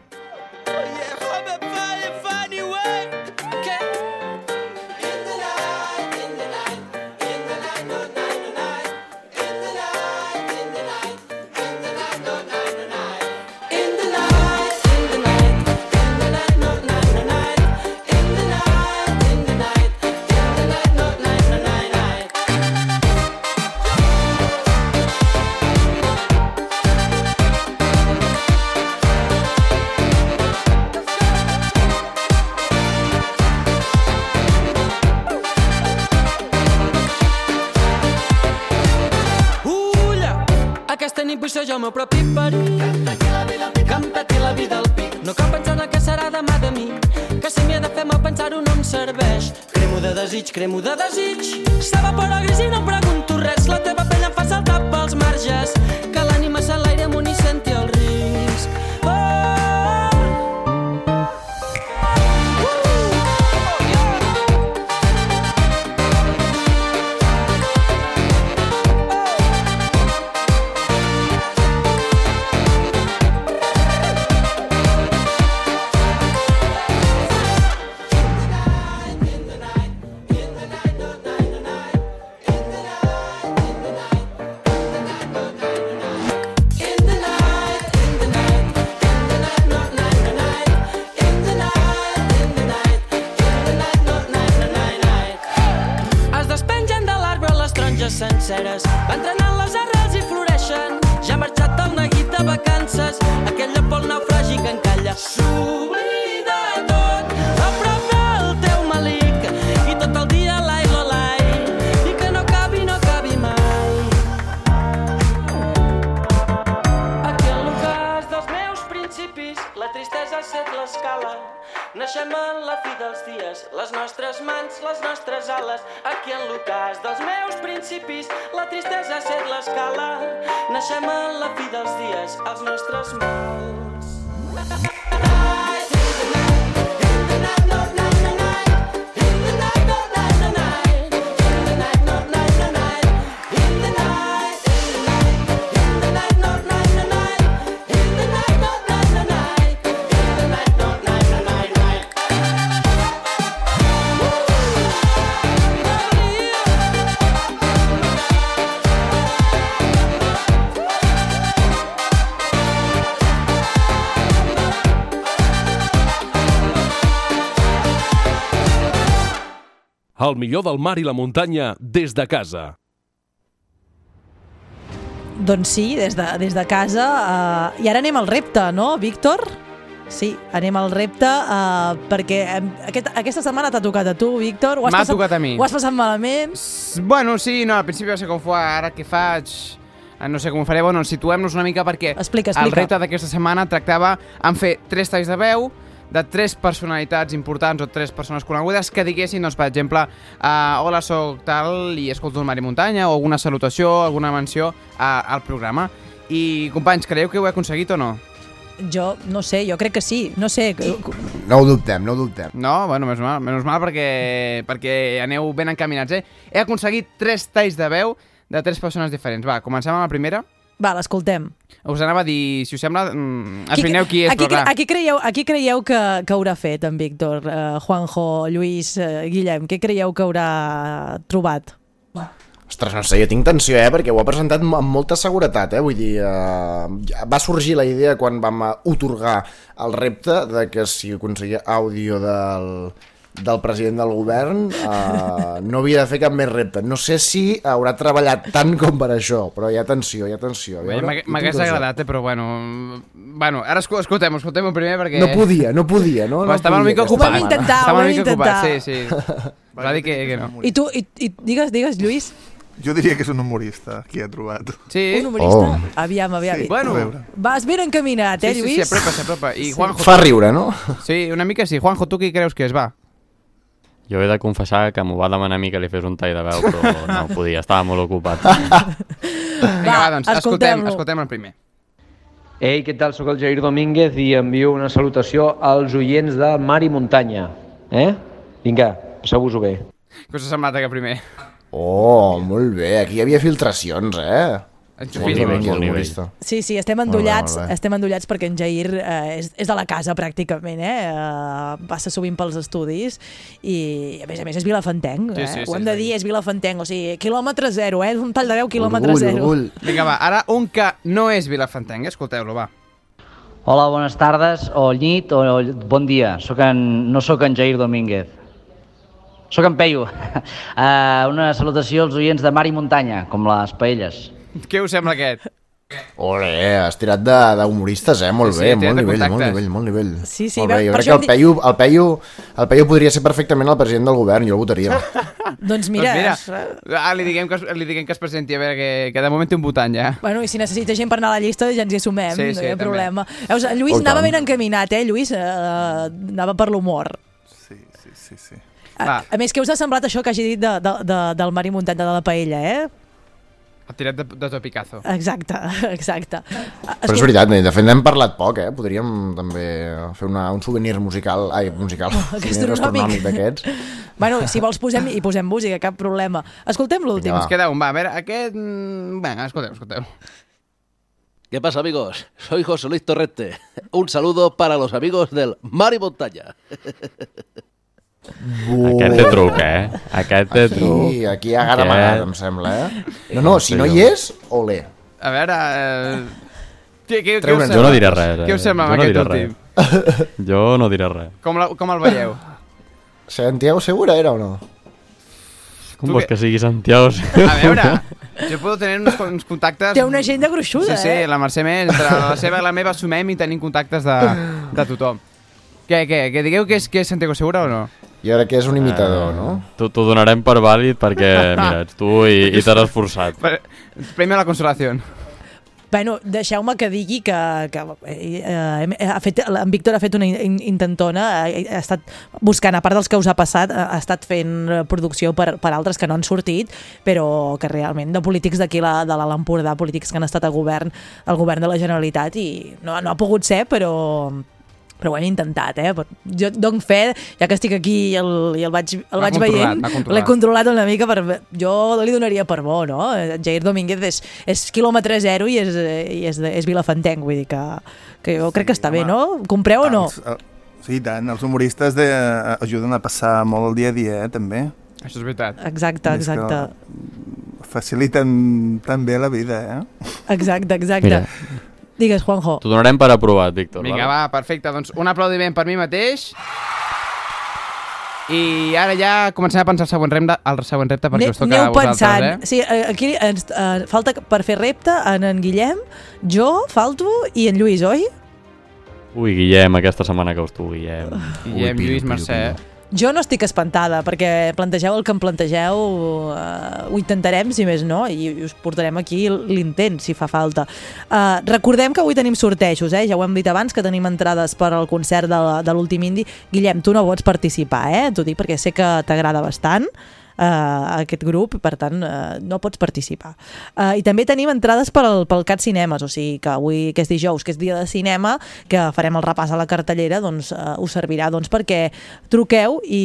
El meu propi perill. Que em peti la vida al pic. No cal pensar en el que serà demà de mi. Que si m'hi he de fer mal pensar-ho no em serveix. Cremo de desig, cremo de desig. S'evapora gris i no pregunto res. La teva pell em fa saltar pels marges. El millor del mar i la muntanya des de casa. Doncs sí, des de, des de casa. Uh, I ara anem al repte, no, Víctor? Sí, anem al repte uh, perquè aquest, aquesta setmana t'ha tocat a tu, Víctor. M'ha tocat a mi. Ho has passat malament? Bueno, sí, no, al principi va ser com fa, ara què faig? Eh, No sé com ho faré, bueno, situem-nos una mica perquè Explica, el explica. repte d'aquesta setmana tractava en fer tres talls de veu de tres personalitats importants o tres persones conegudes que diguessin, doncs, per exemple, uh, hola, sóc tal i escolto el Mar i Muntanya, o alguna salutació, alguna menció a, al programa. I, companys, creieu que ho he aconseguit o no? Jo no sé, jo crec que sí. No sé, No ho dubtem, no ho dubtem. No, bueno, menys mal, menys mal perquè, perquè aneu ben encaminats, eh? He aconseguit tres talls de veu de tres persones diferents. Va, comencem amb la primera. Va, l'escoltem. Us anava a dir, si us sembla, mm, esbrineu qui és, aquí, però clar. aquí, creieu, aquí creieu que, que haurà fet en Víctor, uh, Juanjo, Lluís, uh, Guillem? Què creieu que haurà trobat? Ostres, no sé, jo tinc tensió, eh, perquè ho ha presentat amb molta seguretat, eh, vull dir, eh, va sorgir la idea quan vam eh, otorgar el repte de que si aconseguia àudio del, del president del govern eh, no havia de fer cap més repte. No sé si haurà treballat tant com per això, però hi ha tensió, hi ha tensió. M'hagués agradat, eh, però bueno... Bueno, ara esco- escoltem, escoltem el primer perquè... No podia, no podia, no? Però no estava una mica ocupat. Ho vam intentar, estava ho una vam mica ocupat, intentar. sí, sí. Va dir que, que no. I tu, i, i digues, digues, Lluís, Jo diria que és un humorista, qui ha trobat. Sí? un humorista? Oh. Aviam, aviam. Sí, Bueno. Vas ben encaminat, eh, Sí, sí, Lluís? sí, apropa, s'apropa. I Juanjo... Fa riure, no? Sí, una mica sí. Juanjo, tu qui creus que és? Va. Jo he de confessar que m'ho va demanar a mi que li fes un tall de veu, però no podia, estava molt ocupat. Vinga, va, doncs, escoltem, escoltem el primer. Ei, què tal? Soc el Jair Domínguez i envio una salutació als oients del Mar i Muntanya. Eh? Vinga, passeu-vos-ho bé. Què us ha semblat aquest primer? Oh, molt bé, aquí hi havia filtracions, eh? Enxufisme. Molt bé, Molt nivell. humorista. Sí, sí, estem Molt bé, endollats, molt bé. estem endollats perquè en Jair eh, és, és de la casa pràcticament, eh? eh? Passa sovint pels estudis i a més a més és vilafantenc, Sí, eh? sí, Ho sí, hem de sí. dir, és vilafantenc, o sigui, quilòmetre zero, eh? És un tall de 10 quilòmetre Orgull, zero. orgull. Vinga, va, ara un que no és Vilafantenc, escolteu-lo, va. Hola, bones tardes, o nit, o bon dia. Soc en, no sóc en Jair Domínguez. Soc en Peyu. Uh, una salutació als oients de mar i muntanya, com les paelles. Què us sembla aquest? Ole, has tirat d'humoristes, eh? Molt Sí, sí, bé, ha tirat molt nivell, molt nivell, molt nivell. Sí, sí, molt bé, jo per crec que el Peyu, el, Peyu, el Peyu podria ser perfectament el president del govern, jo el votaria. Doncs mira, doncs mira ah, li, diguem que es, li diguem que es presenti, a veure, que, que de moment té un votant ja. Bueno, i si necessita gent per anar a la llista, ja ens hi assumem, Sí, no sí, hi ha també. problema. Veus, en Lluís Oh, anava ben encaminat, eh, Lluís? Uh, anava per l'humor. Sí, sí, sí, sí. Va. A, a més, què us ha semblat això que hagi dit de, de, de, del mar i muntanya de la paella, eh? Ha tirat de, de topicazo. Exacte, exacte. Però és veritat, de fet n'hem parlat poc, eh? Podríem també fer una, un souvenir musical, ai, musical, souvenir gastronòmic. d'aquests. Bueno, si vols posem i posem música, cap problema. Escoltem l'últim. Ens queda un, va, a veure, aquest... mm, Vinga, escolteu, escolteu. ¿Qué pasa, amigos? Soy José Luis Torrente. Un saludo para los amigos del Mar y Montaña. Aquest té truc, eh? Aquest té truc. Aquí, aquí ha Aquest- amagat, em sembla, eh? No, no, si no hi és, olé. A veure... Eh... Què, què, us? Jo no diré res. Eh? Què us sembla jo amb no aquest diré últim? res. Jo no diré res. Com, la, com el veieu? Santiago Segura era o no? Com vols què- que sigui Santiago? A veure, jo puedo tenir uns, uns contactes... Té una agenda gruixuda, Sí, sí, eh? la Mercè més, entre la seva i la meva sumem i tenim contactes de, de tothom. Què, què, què digueu que és, que és Santiago Segura o no? Jo crec que és un imitador, no? T'ho donarem per vàlid perquè, mira, ets tu i, i t'has esforçat. Premi a la consolació. Bueno, deixeu-me que digui que, que eh, eh, ha fet, en Víctor ha fet una in- intentona, ha, ha estat buscant, a part dels que us ha passat, ha, estat fent eh, producció per, per altres que no han sortit, però que realment de polítics d'aquí la- de l'Alt Empordà, polítics que han estat a govern, al govern de la Generalitat i no, no ha pogut ser, però però ho hem intentat, eh? Però Jo dono fe, ja que estic aquí i el, i el vaig, el vaig veient, l'he controlat una mica, per, jo li donaria per bo, no? Jair Domínguez és, és quilòmetre zero i és, i és, de, és vilafantenc, vull dir que, que jo crec que està bé, no? Compreu o no? Eh, sí, tant. Els humoristes de, eh, ajuden a passar molt el dia a dia, eh, també. Això és veritat. Exacte, exacte. Faciliten també la vida, eh? Exacte, exacte. Mira. Digues, Juanjo. T'ho donarem per aprovat, Víctor. Vinga, va, perfecte. Doncs un aplaudiment per mi mateix. I ara ja comencem a pensar el següent repte, el següent repte perquè Ne- us toca Aneu a vosaltres, pensant. eh? Sí, eh, aquí ens, eh, falta per fer repte en en Guillem, jo, falto i en Lluís, oi? Ui, Guillem, aquesta setmana caus tu, Guillem. Guillem, Ui, Lluís, piu, piu, Mercè. piu. Jo no estic espantada, perquè plantegeu el que em plantegeu, eh, ho intentarem, si més no, i, us portarem aquí l'intent, si fa falta. Eh, recordem que avui tenim sortejos, eh? ja ho hem dit abans, que tenim entrades per al concert de, de l'últim indi. Guillem, tu no pots participar, eh? T'ho dic perquè sé que t'agrada bastant eh, aquest grup, per tant, eh, no pots participar. Eh, I també tenim entrades per al, pel CAT Cinemes, o sigui que avui, que és dijous, que és dia de cinema, que farem el repàs a la cartellera, doncs eh, us servirà doncs, perquè truqueu i,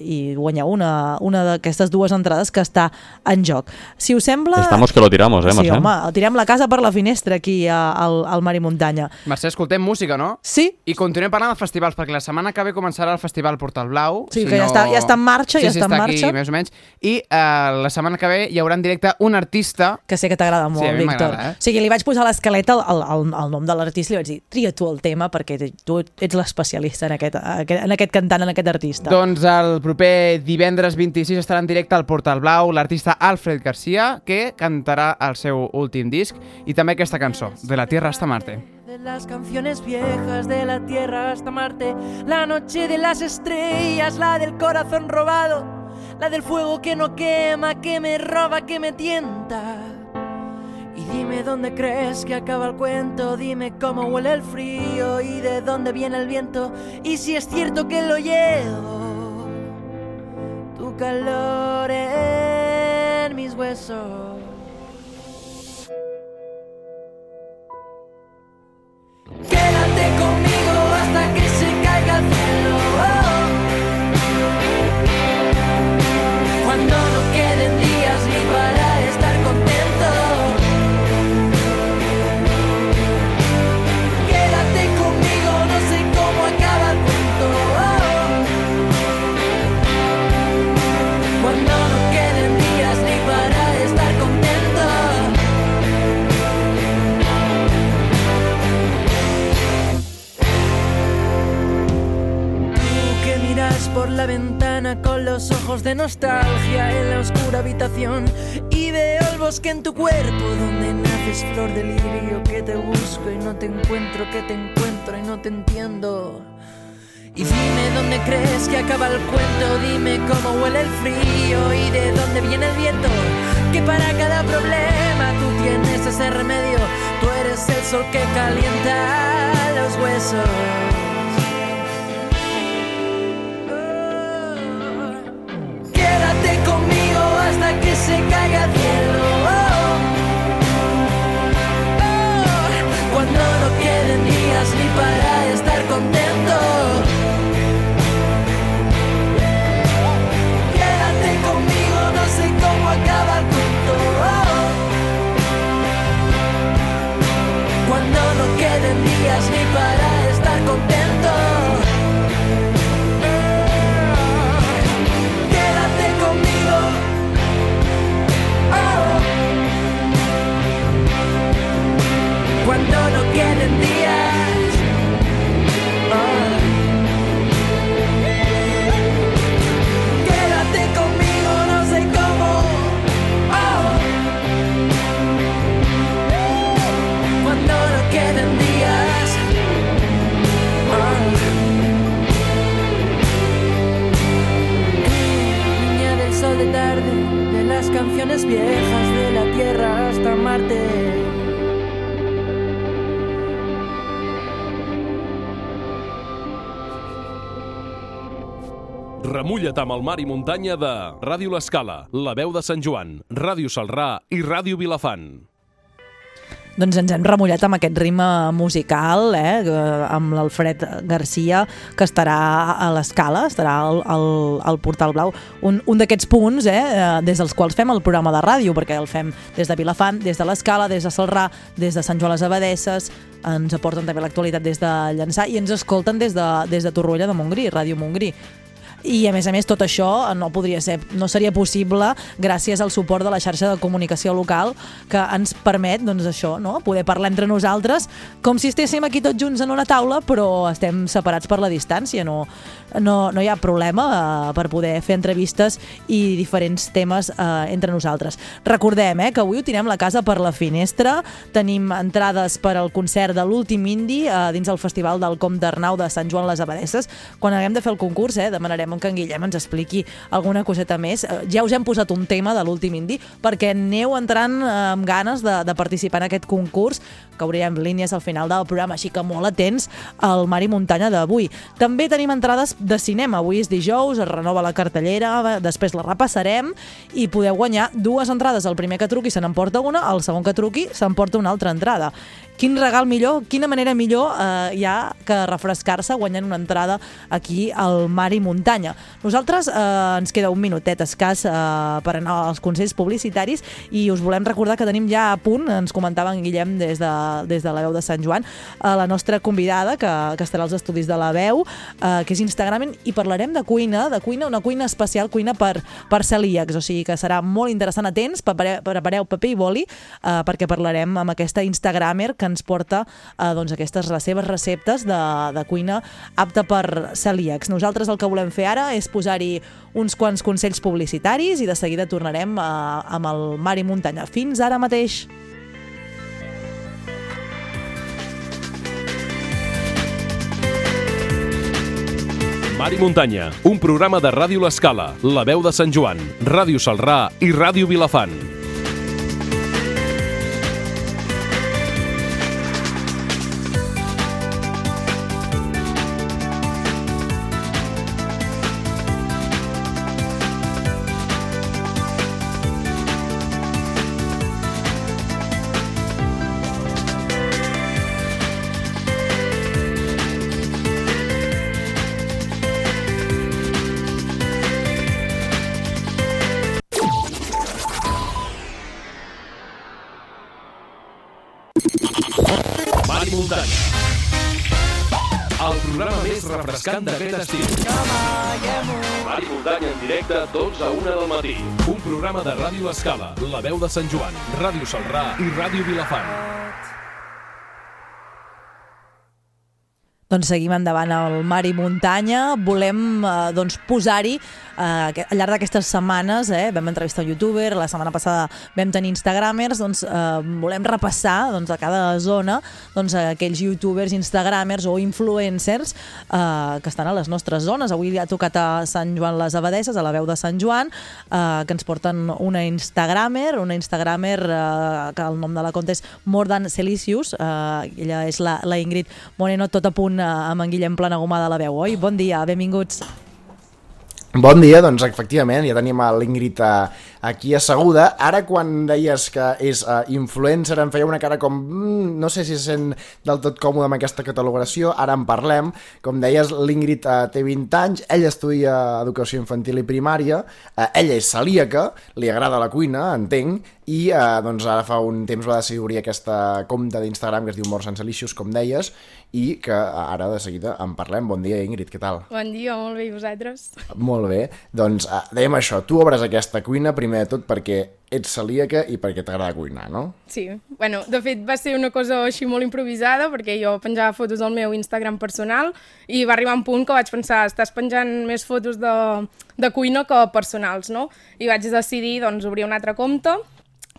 i guanyeu una, una d'aquestes dues entrades que està en joc. Si us sembla... Estamos que lo tiramos, eh, Sí, Mercè? home, el tirem la casa per la finestra aquí a, al, al Mar i Muntanya. Mercè, escoltem música, no? Sí. I continuem parlant dels festivals, perquè la setmana que ve començarà el Festival Portal Blau. Sí, que ja està- ja està en marxa, sí, ja sí, està en aquí, marxa. més o menys. I eh, la setmana que ve hi haurà en directe un artista... Que sé que t'agrada molt, sí, Víctor. eh? O sigui, li vaig posar a l'escaleta el, el, el, el nom de l'artista i li vaig dir, tria tu el tema perquè tu ets l'especialista en, aquest, en aquest cantant, en aquest artista. Doncs el proper divendres 26 estarà en directe al Portal Blau l'artista Alfred Garcia, que cantarà el seu últim disc i també aquesta cançó, De la Tierra hasta Marte. De las canciones viejas de la tierra hasta Marte, la noche de las estrellas, la del corazón robado, la del fuego que no quema, que me roba, que me tienta. Y dime dónde crees que acaba el cuento, dime cómo huele el frío y de dónde viene el viento, y si es cierto que lo llevo, tu calor en mis huesos. La ventana con los ojos de nostalgia en la oscura habitación y veo el bosque en tu cuerpo donde naces flor de lirio que te busco y no te encuentro, que te encuentro y no te entiendo. Y dime dónde crees que acaba el cuento, dime cómo huele el frío y de dónde viene el viento. Que para cada problema tú tienes ese remedio, tú eres el sol que calienta los huesos. Conmigo hasta que se caiga el cielo. Canciones viejas de la tierra hasta Marte. Remulla't amb el mar i muntanya de Ràdio L'Escala, La Veu de Sant Joan, Ràdio Salrà i Ràdio Vilafant. Doncs ens hem remullat amb aquest ritme musical, eh, amb l'Alfred Garcia, que estarà a l'escala, estarà al, al, al Portal Blau. Un, un d'aquests punts, eh, eh, des dels quals fem el programa de ràdio, perquè el fem des de Vilafant, des de l'escala, des de Salrà, des de Sant Joan les Abadesses, ens aporten també l'actualitat des de Llançà i ens escolten des de, des de Torroella de Montgrí, Ràdio Montgrí. I a més a més tot això no podria ser, no seria possible gràcies al suport de la xarxa de comunicació local que ens permet doncs això, no? poder parlar entre nosaltres com si estéssim aquí tots junts en una taula però estem separats per la distància no, no, no hi ha problema eh, per poder fer entrevistes i diferents temes eh, entre nosaltres. Recordem eh, que avui ho tirem la casa per la finestra, tenim entrades per al concert de l'últim indi eh, dins el Festival del Comte d'Arnau de Sant Joan les Abadesses. Quan haguem de fer el concurs eh, demanarem que en Guillem ens expliqui alguna coseta més. Eh, Ja us hem posat un tema de l'últim indi perquè aneu entrant eh, amb ganes de, de participar en aquest concurs que obrirem línies al final del programa, així que molt atents al Mar i Muntanya d'avui. També tenim entrades de cinema. Avui és dijous, es renova la cartellera, després la repassarem i podeu guanyar dues entrades. El primer que truqui se n'emporta una, el segon que truqui s'emporta una altra entrada. Quin regal millor, quina manera millor eh, hi ha que refrescar-se guanyant una entrada aquí al Mar i Muntanya. Nosaltres eh, ens queda un minutet escàs eh, per anar als consells publicitaris i us volem recordar que tenim ja a punt, ens comentava en Guillem des de, des de la veu de Sant Joan, eh, la nostra convidada que, que estarà als estudis de la veu, eh, que és Instagram i parlarem de cuina, de cuina, una cuina especial, cuina per, per celíacs, o sigui que serà molt interessant. Atents, prepareu, prepareu paper i boli eh, perquè parlarem amb aquesta Instagramer que ens porta eh, doncs aquestes les seves receptes de, de cuina apta per celíacs. Nosaltres el que volem fer ara és posar-hi uns quants consells publicitaris i de seguida tornarem eh, amb el Mar i Muntanya. Fins ara mateix! Mar i Muntanya, un programa de Ràdio L'Escala, La Veu de Sant Joan, Ràdio Salrà i Ràdio Vilafant. Programa de Ràdio Escala, La Veu de Sant Joan, Ràdio Salrà i Ràdio Vilafant. Doncs seguim endavant al Mar i Muntanya. Volem eh, doncs, posar-hi eh, al llarg d'aquestes setmanes, eh, vam entrevistar un youtuber, la setmana passada vam tenir instagramers, doncs eh, volem repassar doncs, a cada zona doncs, aquells youtubers, instagramers o influencers eh, que estan a les nostres zones. Avui ha tocat a Sant Joan les Abadesses, a la veu de Sant Joan, eh, que ens porten una instagramer, una instagramer eh, que el nom de la compte és More Than Celicius, eh, ella és la, la Ingrid Moreno, tot a punt eh, amb en Guillem Planagumà de la veu, oi? Bon dia, benvinguts. Bon dia, doncs efectivament, ja tenim l'Ingrid eh, aquí asseguda. Ara quan deies que és uh, influencer em feia una cara com... Mm, no sé si se sent del tot còmode amb aquesta catalogació, ara en parlem. Com deies, l'Ingrid uh, té 20 anys, ella estudia educació infantil i primària, uh, ella és celíaca, li agrada la cuina, entenc, i uh, doncs ara fa un temps va decidir obrir aquesta compte d'Instagram que es diu More Senselicious, com deies, i que ara de seguida en parlem. Bon dia, Ingrid, què tal? Bon dia, molt bé, i vosaltres? Molt bé, doncs uh, dèiem això, tu obres aquesta cuina primer de tot perquè ets celíaca i perquè t'agrada cuinar, no? Sí, bueno, de fet va ser una cosa així molt improvisada perquè jo penjava fotos al meu Instagram personal i va arribar un punt que vaig pensar estàs penjant més fotos de, de cuina que personals, no? I vaig decidir doncs obrir un altre compte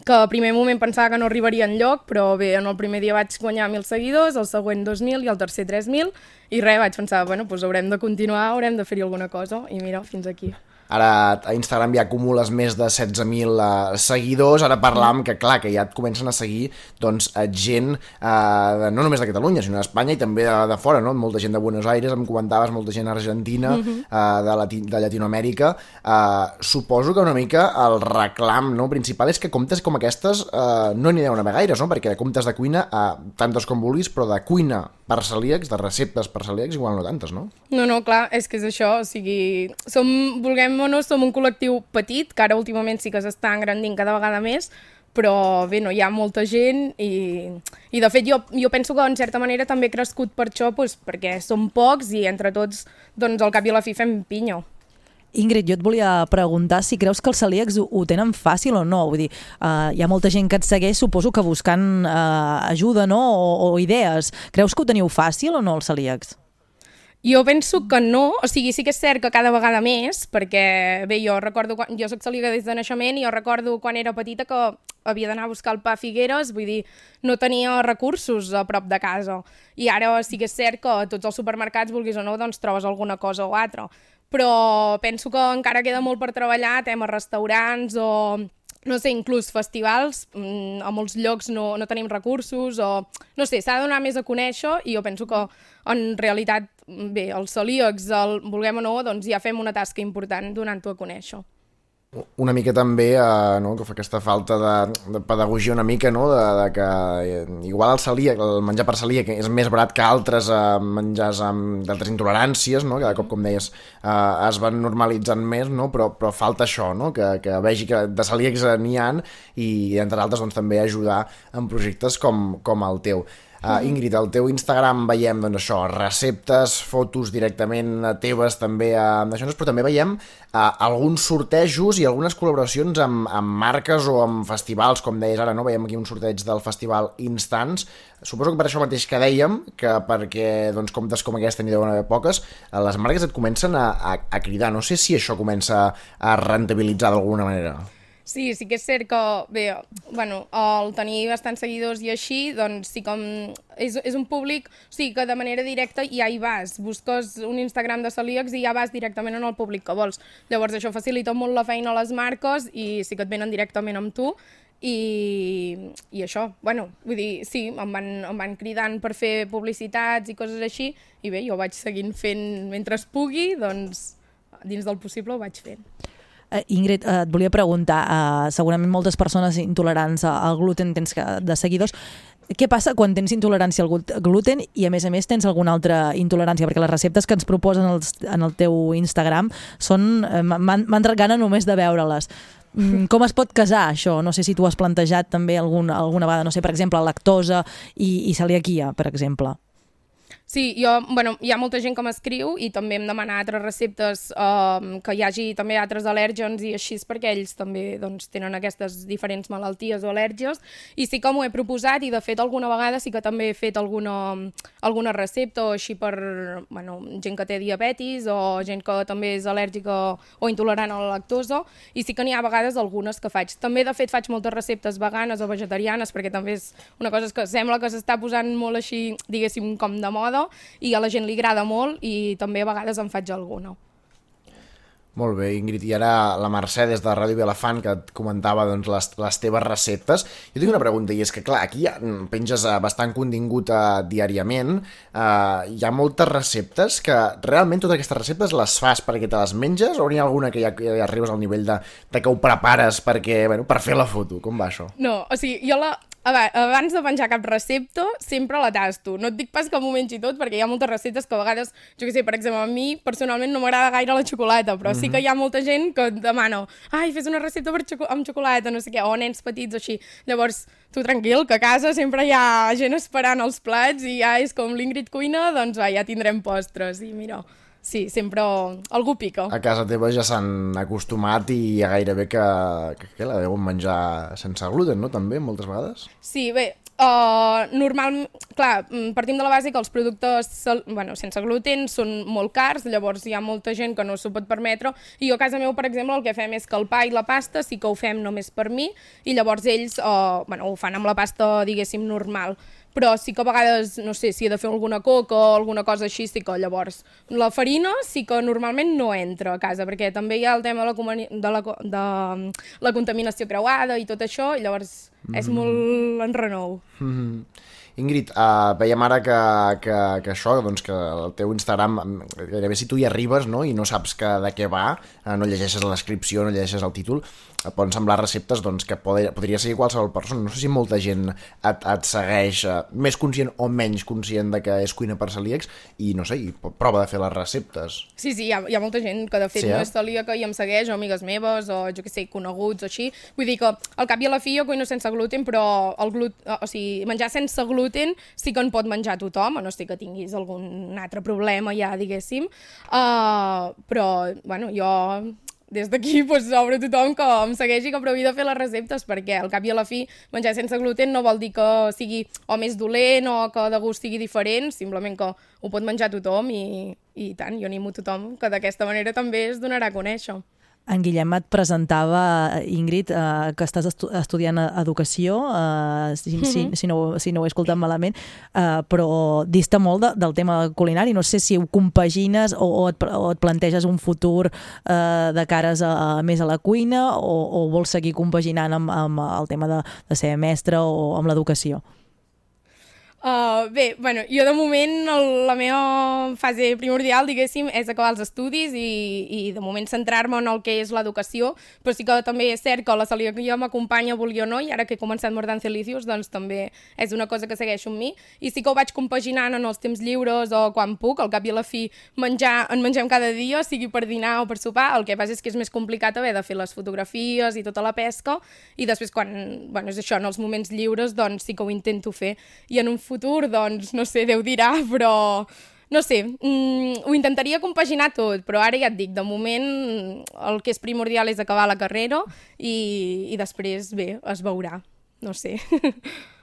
que al primer moment pensava que no arribaria en lloc, però bé, en el primer dia vaig guanyar 1.000 seguidors, el següent 2.000 i el tercer 3.000, i res, vaig pensar, bueno, doncs haurem de continuar, haurem de fer-hi alguna cosa, i mira, fins aquí. Ara a Instagram ja acumules més de 16.000 uh, seguidors, ara parlam que clar, que ja et comencen a seguir doncs, uh, gent uh, no només de Catalunya, sinó d'Espanya i també de, de fora, no? molta gent de Buenos Aires, em comentaves, molta gent argentina, uh -huh. uh, de, Lati de Llatinoamèrica. Uh, suposo que una mica el reclam no, principal és que comptes com aquestes uh, no n'hi deuen haver gaires, no? perquè comptes de cuina, uh, tantes com vulguis, però de cuina per celíacs, de receptes per celíacs, igual no tantes, no? No, no, clar, és que és això, o sigui, som, vulguem o no, som un col·lectiu petit, que ara últimament sí que s'està engrandint cada vegada més, però bé, no hi ha molta gent i, i de fet jo, jo penso que en certa manera també he crescut per això, doncs, perquè som pocs i entre tots doncs, al cap i a la fi fem pinya. Ingrid, jo et volia preguntar si creus que els celíacs ho, ho tenen fàcil o no. Vull dir, uh, hi ha molta gent que et segueix, suposo que buscant uh, ajuda no? o, o idees. Creus que ho teniu fàcil o no, els celíacs? Jo penso que no, o sigui, sí que és cert que cada vegada més, perquè, bé, jo recordo, quan, jo soc celíaca des de naixement i jo recordo quan era petita que havia d'anar a buscar el pa a Figueres, vull dir, no tenia recursos a prop de casa. I ara sí que és cert que a tots els supermercats, vulguis o no, doncs trobes alguna cosa o altra. Però penso que encara queda molt per treballar, tema restaurants o no sé, inclús festivals, mm, a molts llocs no, no tenim recursos o, no sé, s'ha de donar més a conèixer i jo penso que en realitat, bé, els celíacs, el, vulguem o no, doncs ja fem una tasca important donant-ho a conèixer. Una mica també eh, no, que fa aquesta falta de, de pedagogia una mica, no, de, de que eh, igual el celíac, el menjar per celíac és més barat que altres eh, menjars amb d'altres intoleràncies, no, cada cop, com deies, eh, es van normalitzant més, no, però, però falta això, no, que, que vegi que de celíacs n'hi ha i, entre altres, doncs, també ajudar en projectes com, com el teu. Uh, Ingrid, al teu Instagram veiem doncs, això, receptes, fotos directament teves també uh, d'això, però també veiem uh, alguns sortejos i algunes col·laboracions amb, amb marques o amb festivals, com deies ara, no? veiem aquí un sorteig del festival Instants. Suposo que per això mateix que dèiem, que perquè doncs, comptes com aquesta n'hi deuen haver poques, eh, les marques et comencen a, a, a cridar. No sé si això comença a rentabilitzar d'alguna manera. Sí, sí que és cert que, bé, bueno, el tenir bastants seguidors i així, doncs sí com... És, és un públic, o sigui, que de manera directa ja hi vas, busques un Instagram de celíacs i ja vas directament en el públic que vols. Llavors això facilita molt la feina a les marques i sí que et venen directament amb tu i, i això, bueno, vull dir, sí, em van, em van cridant per fer publicitats i coses així i bé, jo vaig seguint fent mentre es pugui, doncs dins del possible ho vaig fent. Uh, Ingrid, uh, et volia preguntar, uh, segurament moltes persones intolerants al gluten tens que, de seguidors, què passa quan tens intolerància al glut- gluten i a més a més tens alguna altra intolerància? Perquè les receptes que ens proposen els, en el teu Instagram són... m'han gana només de veure-les. Mm, Com es pot casar això? No sé si tu has plantejat també algun, alguna vegada, no sé, per exemple, lactosa i, i celiaquia, per exemple. Sí, jo, bueno, hi ha molta gent que m'escriu i també em demana altres receptes um, que hi hagi també altres al·lèrgens i així perquè ells també doncs, tenen aquestes diferents malalties o al·lèrgies i sí que m'ho he proposat i de fet alguna vegada sí que també he fet alguna, alguna recepta o així per bueno, gent que té diabetis o gent que també és al·lèrgica o intolerant a la lactosa i sí que n'hi ha vegades algunes que faig. També de fet faig moltes receptes veganes o vegetarianes perquè també és una cosa que sembla que s'està posant molt així, diguéssim, com de moda i a la gent li agrada molt i també a vegades en faig alguna. Molt bé, Ingrid. I ara la Mercè, des de Ràdio Vilafant, que et comentava doncs, les, les teves receptes. Jo tinc una pregunta, i és que, clar, aquí penges eh, bastant contingut eh, diàriament. Eh, hi ha moltes receptes que realment totes aquestes receptes les fas perquè te les menges o n'hi ha alguna que ja, ja arribes al nivell de, de que ho prepares perquè, bueno, per fer la foto? Com va això? No, o sigui, jo la, a veure, abans de penjar cap recepta, sempre la tasto. No et dic pas que m'ho mengi tot, perquè hi ha moltes receptes que a vegades, jo què sé, per exemple, a mi personalment no m'agrada gaire la xocolata, però sí Mhm. que hi ha molta gent que et demana ai, fes una recepta per xoco amb xocolata, no sé què, o nens petits o així. Llavors, tu tranquil, que a casa sempre hi ha gent esperant els plats i ja és com l'Ingrid cuina, doncs va, ja tindrem postres. I mira, sí, sempre algú pica. A casa teva ja s'han acostumat i ja gairebé que, que, que la deuen menjar sense gluten, no? També, moltes vegades? Sí, bé, uh, normal, clar, mm, partim de la base que els productes bueno, sense gluten són molt cars, llavors hi ha molta gent que no s'ho pot permetre, i jo a casa meu, per exemple, el que fem és que el pa i la pasta sí que ho fem només per mi, i llavors ells uh, bueno, ho fan amb la pasta, diguéssim, normal però sí que a vegades, no sé, si he de fer alguna coca o alguna cosa així, sí que llavors la farina sí que normalment no entra a casa, perquè també hi ha el tema de la, de la, de mm, la contaminació creuada i tot això, i llavors és Mhm. molt enrenou. Mm -hmm. Ingrid, uh, veiem ara que, que, que això, doncs que el teu Instagram, mm, gairebé si tu hi arribes no? i no saps que, de què va, uh, no llegeixes la descripció, no llegeixes el títol, poden semblar receptes doncs, que podria, podria seguir qualsevol persona. No sé si molta gent et, et segueix, uh, més conscient o menys conscient de que és cuina per celíacs, i no sé, i prova de fer les receptes. Sí, sí, hi ha, hi ha molta gent que de fet Sí, eh? no és celíaca i em segueix, o amigues meves, o jo que sé, coneguts o així. Vull dir que al cap i a la fi jo cuino sense gluten, però el glut, o sigui, menjar sense gluten sí que en pot menjar tothom, a no sé que tinguis algun altre problema ja, diguéssim. Uh, però, bueno, jo des d'aquí pues, obro a tothom que em segueixi que provi de fer les receptes perquè al cap i a la fi menjar sense gluten no vol dir que sigui o més dolent o que de gust sigui diferent, simplement que ho pot menjar tothom i, i tant, jo animo tothom que d'aquesta manera també es donarà a conèixer. En Guillem et presentava, Ingrid, eh, que estàs estu estudiant eh, educació, eh, si, si, Mhm. si, no, si no ho he escoltat malament, eh, però dista molt de, del tema culinari. No sé si ho compagines o, o, et, o et planteges un futur eh, de cares a, a, més a la cuina o, o vols seguir compaginant amb, amb el tema de, de ser mestre o amb l'educació? Uh, bé, bueno, jo de moment el, la meva fase primordial, diguéssim, és acabar els estudis i, i de moment centrar-me en el que és l'educació, però sí que també és cert que la celiaquia m'acompanya, vulgui o no, i ara que he començat Mordant Celicius, doncs també és una cosa que segueixo amb mi, i sí que ho vaig compaginant en els temps lliures o quan puc, al cap i a la fi menjar, en mengem cada dia, sigui per dinar o per sopar, el que passa és que és més complicat haver de fer les fotografies i tota la pesca, i després quan, bueno, és això, en els moments lliures, doncs sí que ho intento fer, i en un futur, doncs, no sé, Déu dirà, però no sé, mm, ho intentaria compaginar tot, però ara ja et dic, de moment el que és primordial és acabar la carrera i, i després, bé, es veurà, no sé.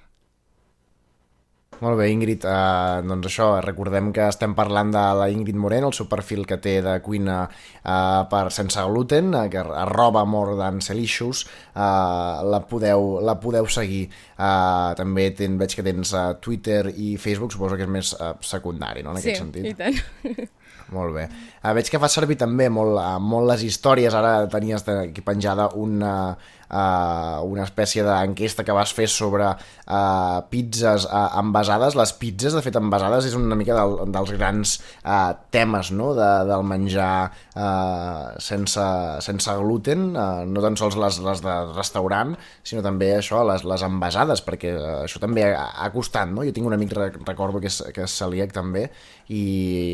Molt bé, Ingrid, uh, doncs això, recordem que estem parlant de la Ingrid Moreno, el seu perfil que té de cuina uh, per sense gluten, uh, que arroba more than selicious, uh, la, podeu, la podeu seguir. Uh, també ten, veig que tens uh, Twitter i Facebook, suposo que és més uh, secundari, no?, en sí, aquest sentit. i tant. Molt bé. Uh, veig que fa servir també molt, uh, molt les històries. Ara tenies aquí penjada una, uh, una espècie d'enquesta que vas fer sobre uh, pizzas uh, envasades. Les pizzas, de fet, envasades és una mica del, dels grans uh, temes no? de, del menjar uh, sense, sense gluten, uh, no tan sols les, les de restaurant, sinó també això, les, les envasades, perquè uh, això també ha, ha costat, no? Jo tinc un amic, rec- recordo, que és, que és celíac també, i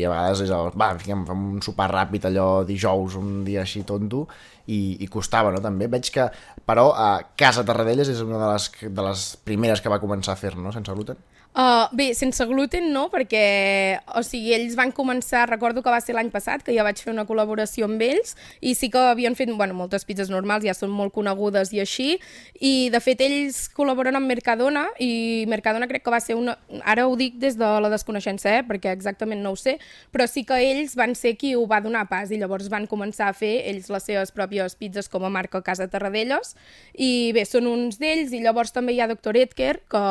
a vegades és el, va, fem, fem un sopar ràpid allò dijous, un dia així tonto, i, i costava, no? També veig que, però, a Casa Tarradellas és una de les, de les primeres que va començar a fer, no?, sense gluten. Uh, bé, sense gluten no, perquè o sigui, ells van començar, recordo que va ser l'any passat, que ja vaig fer una col·laboració amb ells, i sí que havien fet bueno, moltes pizzas normals, ja són molt conegudes i així, i de fet ells col·laboren amb Mercadona, i Mercadona crec que va ser una... Ara ho dic des de la desconeixença, eh, perquè exactament no ho sé, però sí que ells van ser qui ho va donar pas, i llavors van començar a fer ells les seves pròpies pizzas com a marca Casa Tarradellas, i bé, són uns d'ells, i llavors també hi ha Dr. Edker, que,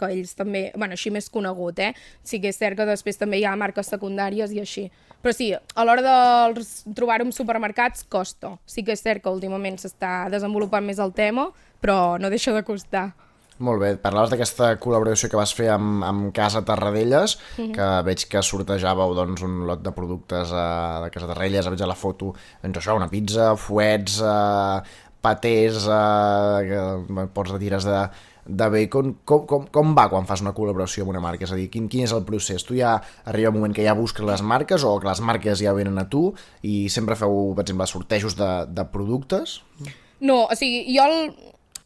que ells també, bueno, així més conegut, eh? Sí que és cert que després també hi ha marques secundàries i així. Però sí, a l'hora de trobar-ho en supermercats costa. Sí que és cert que últimament s'està desenvolupant més el tema, però no deixa de costar. Molt bé, parlaves d'aquesta col·laboració que vas fer amb, amb Casa Tarradellas, Mhm. que veig que sortejàveu doncs, un lot de productes uh, de Casa Tarradellas, veig a la foto doncs, això, una pizza, fuets, uh, patés, que pots de tires de, de bacon. Com, com, com va quan fas una col·laboració amb una marca? És a dir, quin, quin és el procés? Tu ja arriba un moment que ja busques les marques o que les marques ja venen a tu i sempre feu, per exemple, sortejos de, de productes? No, o sigui, jo el...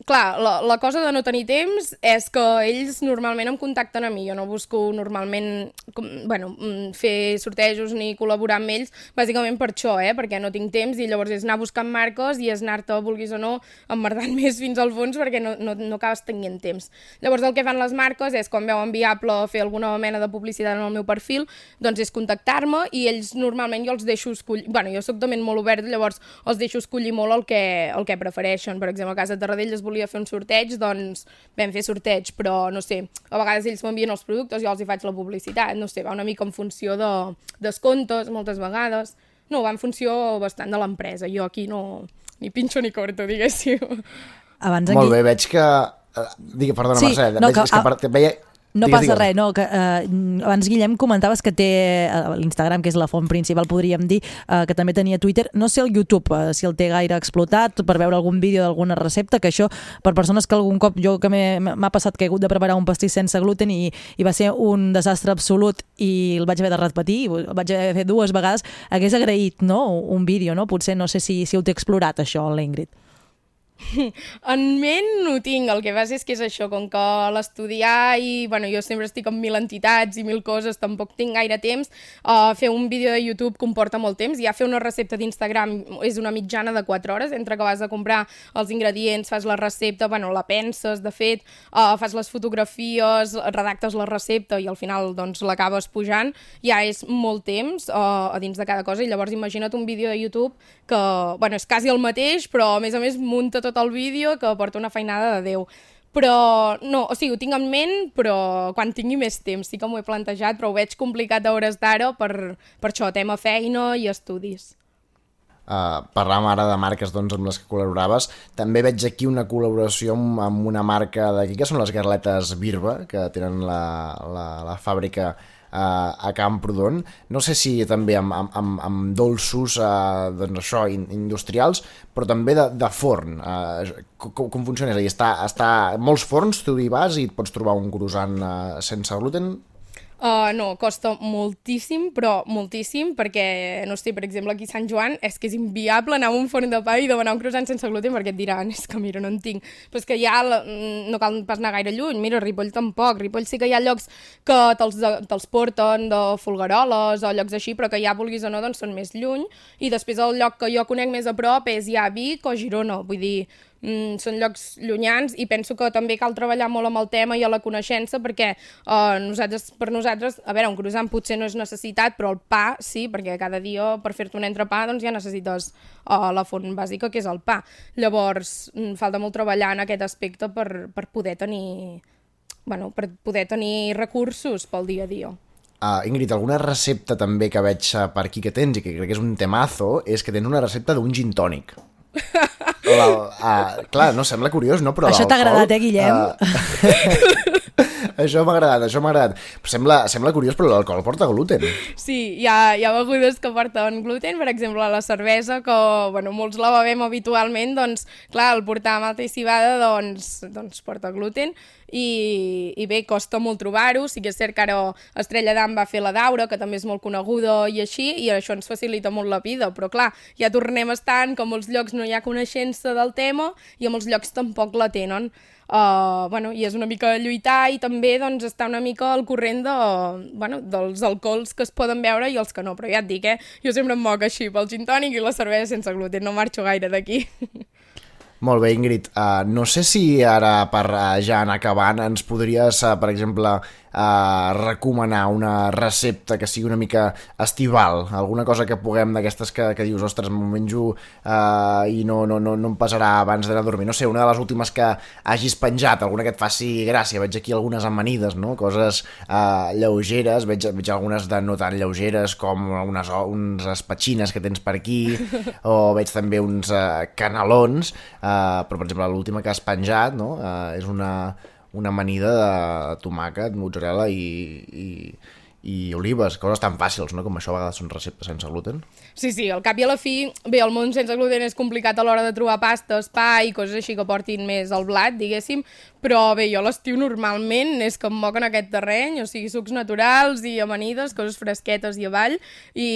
Clar, la, la cosa de no tenir temps és que ells normalment em contacten a mi. Jo no busco normalment com, bueno, mm, fer sortejos ni col·laborar amb ells, bàsicament per això, eh? perquè no tinc temps i llavors és anar buscant marques i és anar-te, vulguis o no, emmerdant més fins al fons perquè no, no, no acabes tenint temps. Llavors el que fan les marques és, quan veuen viable fer alguna mena de publicitat en el meu perfil, doncs és contactar-me i ells normalment jo els deixo escollir... Bueno, jo sóc també molt obert, llavors els deixo escollir molt el que, el que prefereixen. Per exemple, a Casa Tarradellas volia fer un sorteig, doncs vam fer sorteig, però no sé, a vegades ells m'envien els productes, jo els hi faig la publicitat, no sé, va una mica en funció de descomptes, moltes vegades. No, va en funció bastant de l'empresa. Jo aquí no ni pinxo ni corto, diguéssim. Abans Molt bé, veig que... Uh, digue, perdona, Sí, Mercè, no, veig, que- és que per, veia... No Digues, passa digues. res, no, que eh, abans Guillem comentaves que té eh, l'Instagram, que és la font principal, podríem dir, eh, que també tenia Twitter. No sé el YouTube, eh, si el té gaire explotat, per veure algun vídeo d'alguna recepta, que això, per persones que algun cop, jo que m'ha passat que he hagut de preparar un pastís sense gluten i, i va ser un desastre absolut i el vaig haver de repetir, el vaig haver de fer dues vegades, hagués agraït no, un vídeo, no? Potser no sé si, si ho té explorat, això, l'Ingrid. En ment no tinc, el que passa és que és això, com que l'estudiar i, bueno, jo sempre estic amb mil entitats i mil coses, tampoc tinc gaire temps, uh, fer un vídeo de YouTube comporta molt temps, ja fer una recepta d'Instagram és una mitjana de 4 hores, entre que vas a comprar els ingredients, fas la recepta, bueno, la penses, de fet, uh, fas les fotografies, redactes la recepta i al final, doncs, l'acabes pujant, ja és molt temps uh, a dins de cada cosa, i llavors imagina't un vídeo de YouTube que, bueno, és quasi el mateix, però a més a més munta tot el vídeo que porta una feinada de Déu. Però, no, o sigui, ho tinc en ment, però quan tingui més temps sí que m'ho he plantejat, però ho veig complicat a hores d'ara per, per això, tema feina i estudis. Uh, parlàvem ara de marques doncs, amb les que col·laboraves. També veig aquí una col·laboració amb, amb una marca d'aquí, que són les garletes Birba, que tenen la, la, la fàbrica uh, a Camprodon. No sé si també amb, amb, amb, amb dolços uh, doncs això, in, industrials, però també de, de forn. Uh, com, com funciona? És a dir, està, està molts forns, tu hi vas i et pots trobar un croissant uh, sense gluten? Uh, no, costa moltíssim, però moltíssim, perquè, no sé, per exemple, aquí a Sant Joan és que és inviable anar a un forn de pa i demanar un croissant sense gluten perquè et diran, és que mira, no en tinc. Però és que ja la, mm, no cal pas anar gaire lluny, mira, Ripoll tampoc. Ripoll sí que hi ha llocs que te'ls te porten de folgueroles o llocs així, però que ja vulguis o no, doncs són més lluny. I després el lloc que jo conec més a prop és ja Vic o Girona, vull dir, mm, són llocs llunyans i penso que també cal treballar molt amb el tema i a la coneixença perquè uh, nosaltres, per nosaltres, a veure, un croissant potser no és necessitat, però el pa sí, perquè cada dia per fer-te un entrepà doncs ja necessites uh, la font bàsica que és el pa. Llavors, mm, falta molt treballar en aquest aspecte per, per poder tenir bueno, per poder tenir recursos pel dia a dia. Uh, Ingrid, alguna recepta també que veig per aquí que tens i que crec que és un temazo és que tens una recepta d'un gin tònic. La, uh, clar, no sembla curiós, no? Però Això t'ha agradat, eh, Guillem? Uh, això m'ha agradat, això m'ha agradat. Sembla, sembla curiós, però l'alcohol porta gluten. Sí, hi ha, hi ha begudes que porten gluten, per exemple, la cervesa, que bueno, molts la bevem habitualment, doncs, clar, el portar malta i cibada, doncs, doncs porta gluten, i, i bé, costa molt trobar-ho, sí que és cert que ara Estrella d'Am va fer la Daura, que també és molt coneguda i així, i això ens facilita molt la vida, però clar, ja tornem estant que a molts llocs no hi ha coneixença del tema i a molts llocs tampoc la tenen. Uh, bueno, i és una mica lluitar i també doncs, estar una mica al corrent de, bueno, dels alcohols que es poden veure i els que no, però ja et dic, eh? jo sempre em moc així pel gin tònic i la cervesa sense gluten, no marxo gaire d'aquí. Molt bé, Ingrid. Uh, no sé si ara, per uh, ja anar acabant, ens podries, uh, per exemple, uh, recomanar una recepta que sigui una mica estival, alguna cosa que puguem d'aquestes que, que dius, ostres, m'ho menjo uh, i no, no, no, no em passarà abans d'anar a dormir. No sé, una de les últimes que hagis penjat, alguna que et faci gràcia. Veig aquí algunes amanides, no? Coses uh, lleugeres, veig, veig algunes de no tan lleugeres com unes, uns espatxines que tens per aquí, o veig també uns uh, canelons, uh, però per exemple l'última que has penjat no? uh, és una, una amanida de tomàquet, mozzarella i, i, i olives, coses tan fàcils, no? com això a vegades són receptes sense gluten. Sí, sí, al cap i a la fi, bé, el món sense gluten és complicat a l'hora de trobar pastes, pa i coses així que portin més al blat, diguéssim, però bé, jo l'estiu normalment és que em moc en aquest terreny, o sigui, sucs naturals i amanides, coses fresquetes i avall, i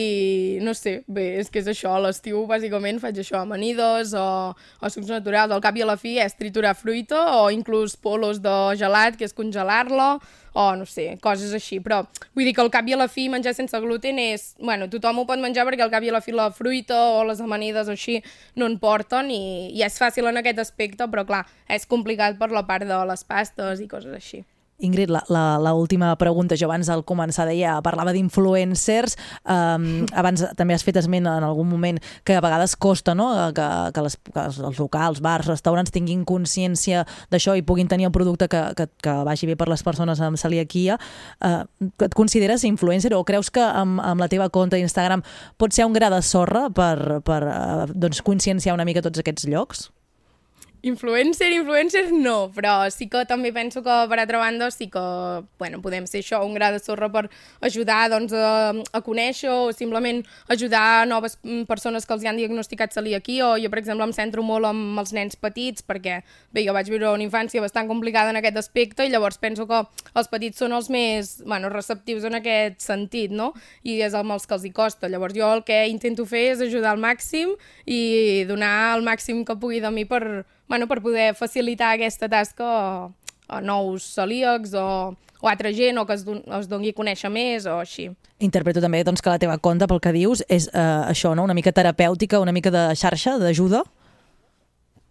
no sé, bé, és que és això, l'estiu bàsicament faig això, amanides o, o sucs naturals, al cap i a la fi és triturar fruita o inclús polos de gelat, que és congelar-lo, o no sé, coses així, però vull dir que al cap i a la fi menjar sense gluten és, bueno, tothom ho pot menjar perquè al cap i a la fi la fruita o les amanides o així no en porten i, i és fàcil en aquest aspecte, però clar, és complicat per la part de les pastes i coses així. Ingrid, la, la, la última pregunta, jo abans al començar deia, parlava d'influencers, um, abans també has fet esment en algun moment que a vegades costa no? que, que, les, que els locals, bars, restaurants tinguin consciència d'això i puguin tenir el producte que, que, que vagi bé per les persones amb celiaquia. Uh, et consideres influencer o creus que amb, amb la teva compte d'Instagram pot ser un gra de sorra per, per uh, doncs, conscienciar una mica tots aquests llocs? Influencer, influencer no, però sí que també penso que per altra banda sí que bueno, podem ser això, un gra de sorra per ajudar doncs, a, a conèixer o simplement ajudar noves mm, persones que els hi han diagnosticat celiaquia o jo per exemple em centro molt amb els nens petits perquè bé, jo vaig viure una infància bastant complicada en aquest aspecte i llavors penso que els petits són els més bueno, receptius en aquest sentit no? i és amb els que els hi costa llavors jo el que intento fer és ajudar al màxim i donar el màxim que pugui de mi per, bueno, per poder facilitar aquesta tasca a, a nous celíacs o, o altra gent o que es, don, es doni a conèixer més o així. Interpreto també doncs, que la teva compte, pel que dius, és eh, això, no? una mica terapèutica, una mica de xarxa, d'ajuda?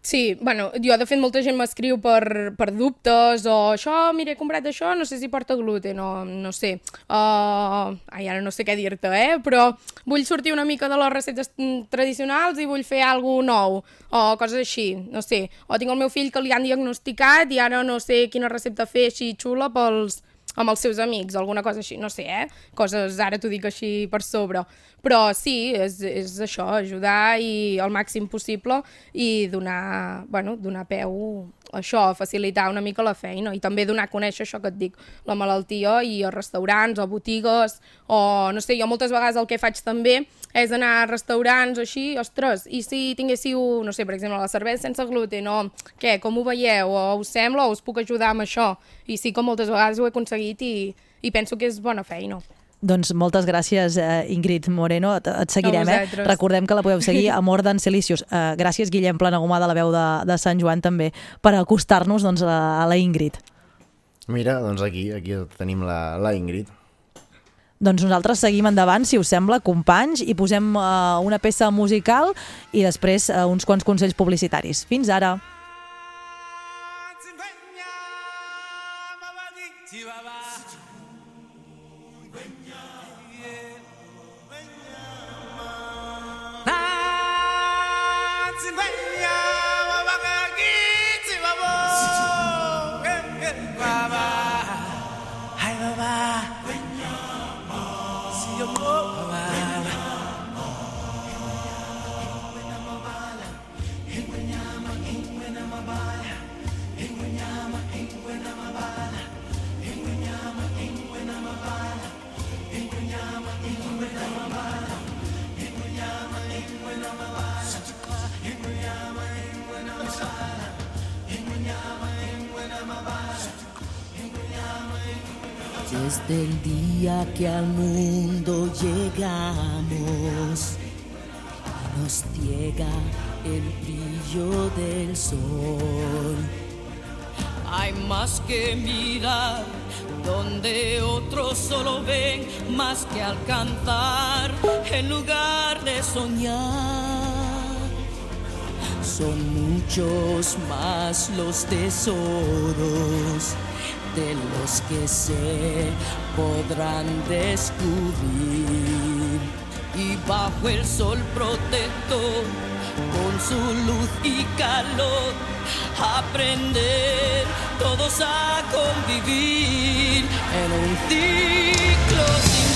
Sí, bueno, jo de fet molta gent m'escriu per, per dubtes o això, mira, he comprat això, no sé si porta gluten o no sé. Uh, ai, ara no sé què dir-te, eh? Però vull sortir una mica de les receptes tradicionals i vull fer alguna nou o coses així, no sé. O tinc el meu fill que li han diagnosticat i ara no sé quina recepta fer així xula pels, amb els seus amics, alguna cosa així, no sé, eh? Coses, ara t'ho dic així per sobre. Però sí, és, és això, ajudar i el màxim possible i donar, bueno, donar peu això, facilitar una mica la feina i també donar a conèixer això que et dic, la malaltia i a restaurants o botigues o no sé, jo moltes vegades el que faig també és anar a restaurants així, ostres, i si tinguéssiu, no sé, per exemple, la cervesa sense gluten o què, com ho veieu, o us sembla o us puc ajudar amb això i sí que moltes vegades ho he aconseguit i, i penso que és bona feina. Doncs moltes gràcies, eh, Ingrid Moreno. Et, et seguirem, eh? Recordem que la podeu seguir a Morden Celicius. Eh, gràcies, Guillem Planagumà, de la veu de, de Sant Joan, també, per acostar-nos doncs, a, a la Ingrid. Mira, doncs aquí, aquí tenim la, la Ingrid. Doncs nosaltres seguim endavant, si us sembla, companys, i posem eh, una peça musical i després eh, uns quants consells publicitaris. Fins ara! the día que al mundo llegamos, nos ciega el brillo del sol. Hay más que mirar donde otros solo ven, más que alcanzar en lugar de soñar. Son muchos más los tesoros de los que se podrán descubrir. Y bajo el sol protector, con su luz y calor, aprender todos a convivir en un ciclo sin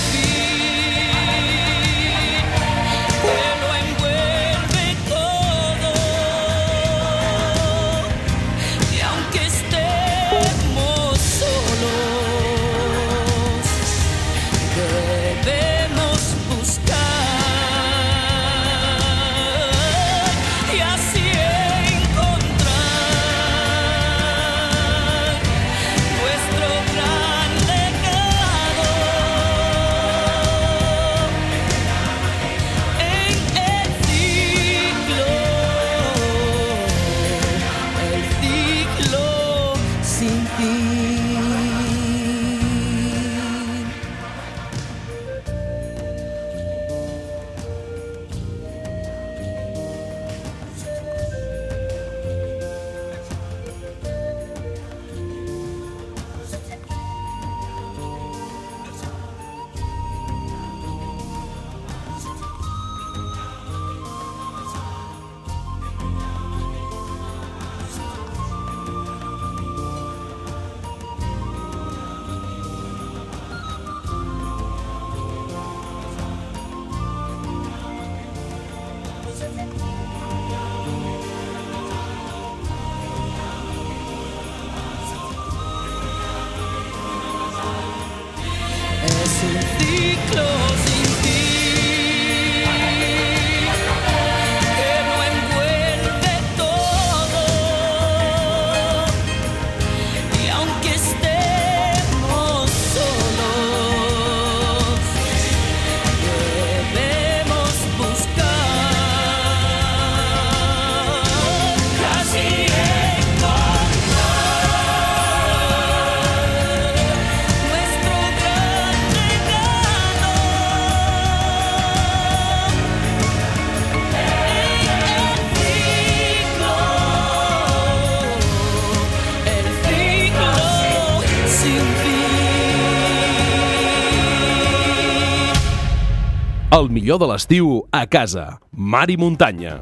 El millor de l'estiu a casa. Mar i muntanya.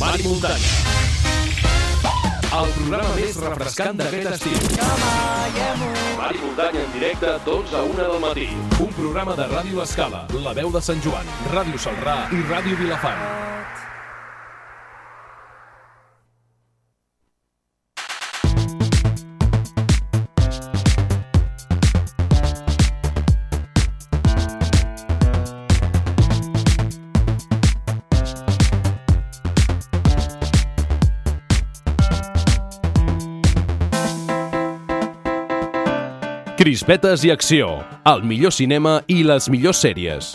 Mar i muntanya. El programa més refrescant d'aquest estiu. Mari Muntanya en directe, 12 a 1 del matí. Un programa de Ràdio Escala, La Veu de Sant Joan, Ràdio Salrà i Ràdio Vilafant. Crispetes i acció, el millor cinema i les millors sèries.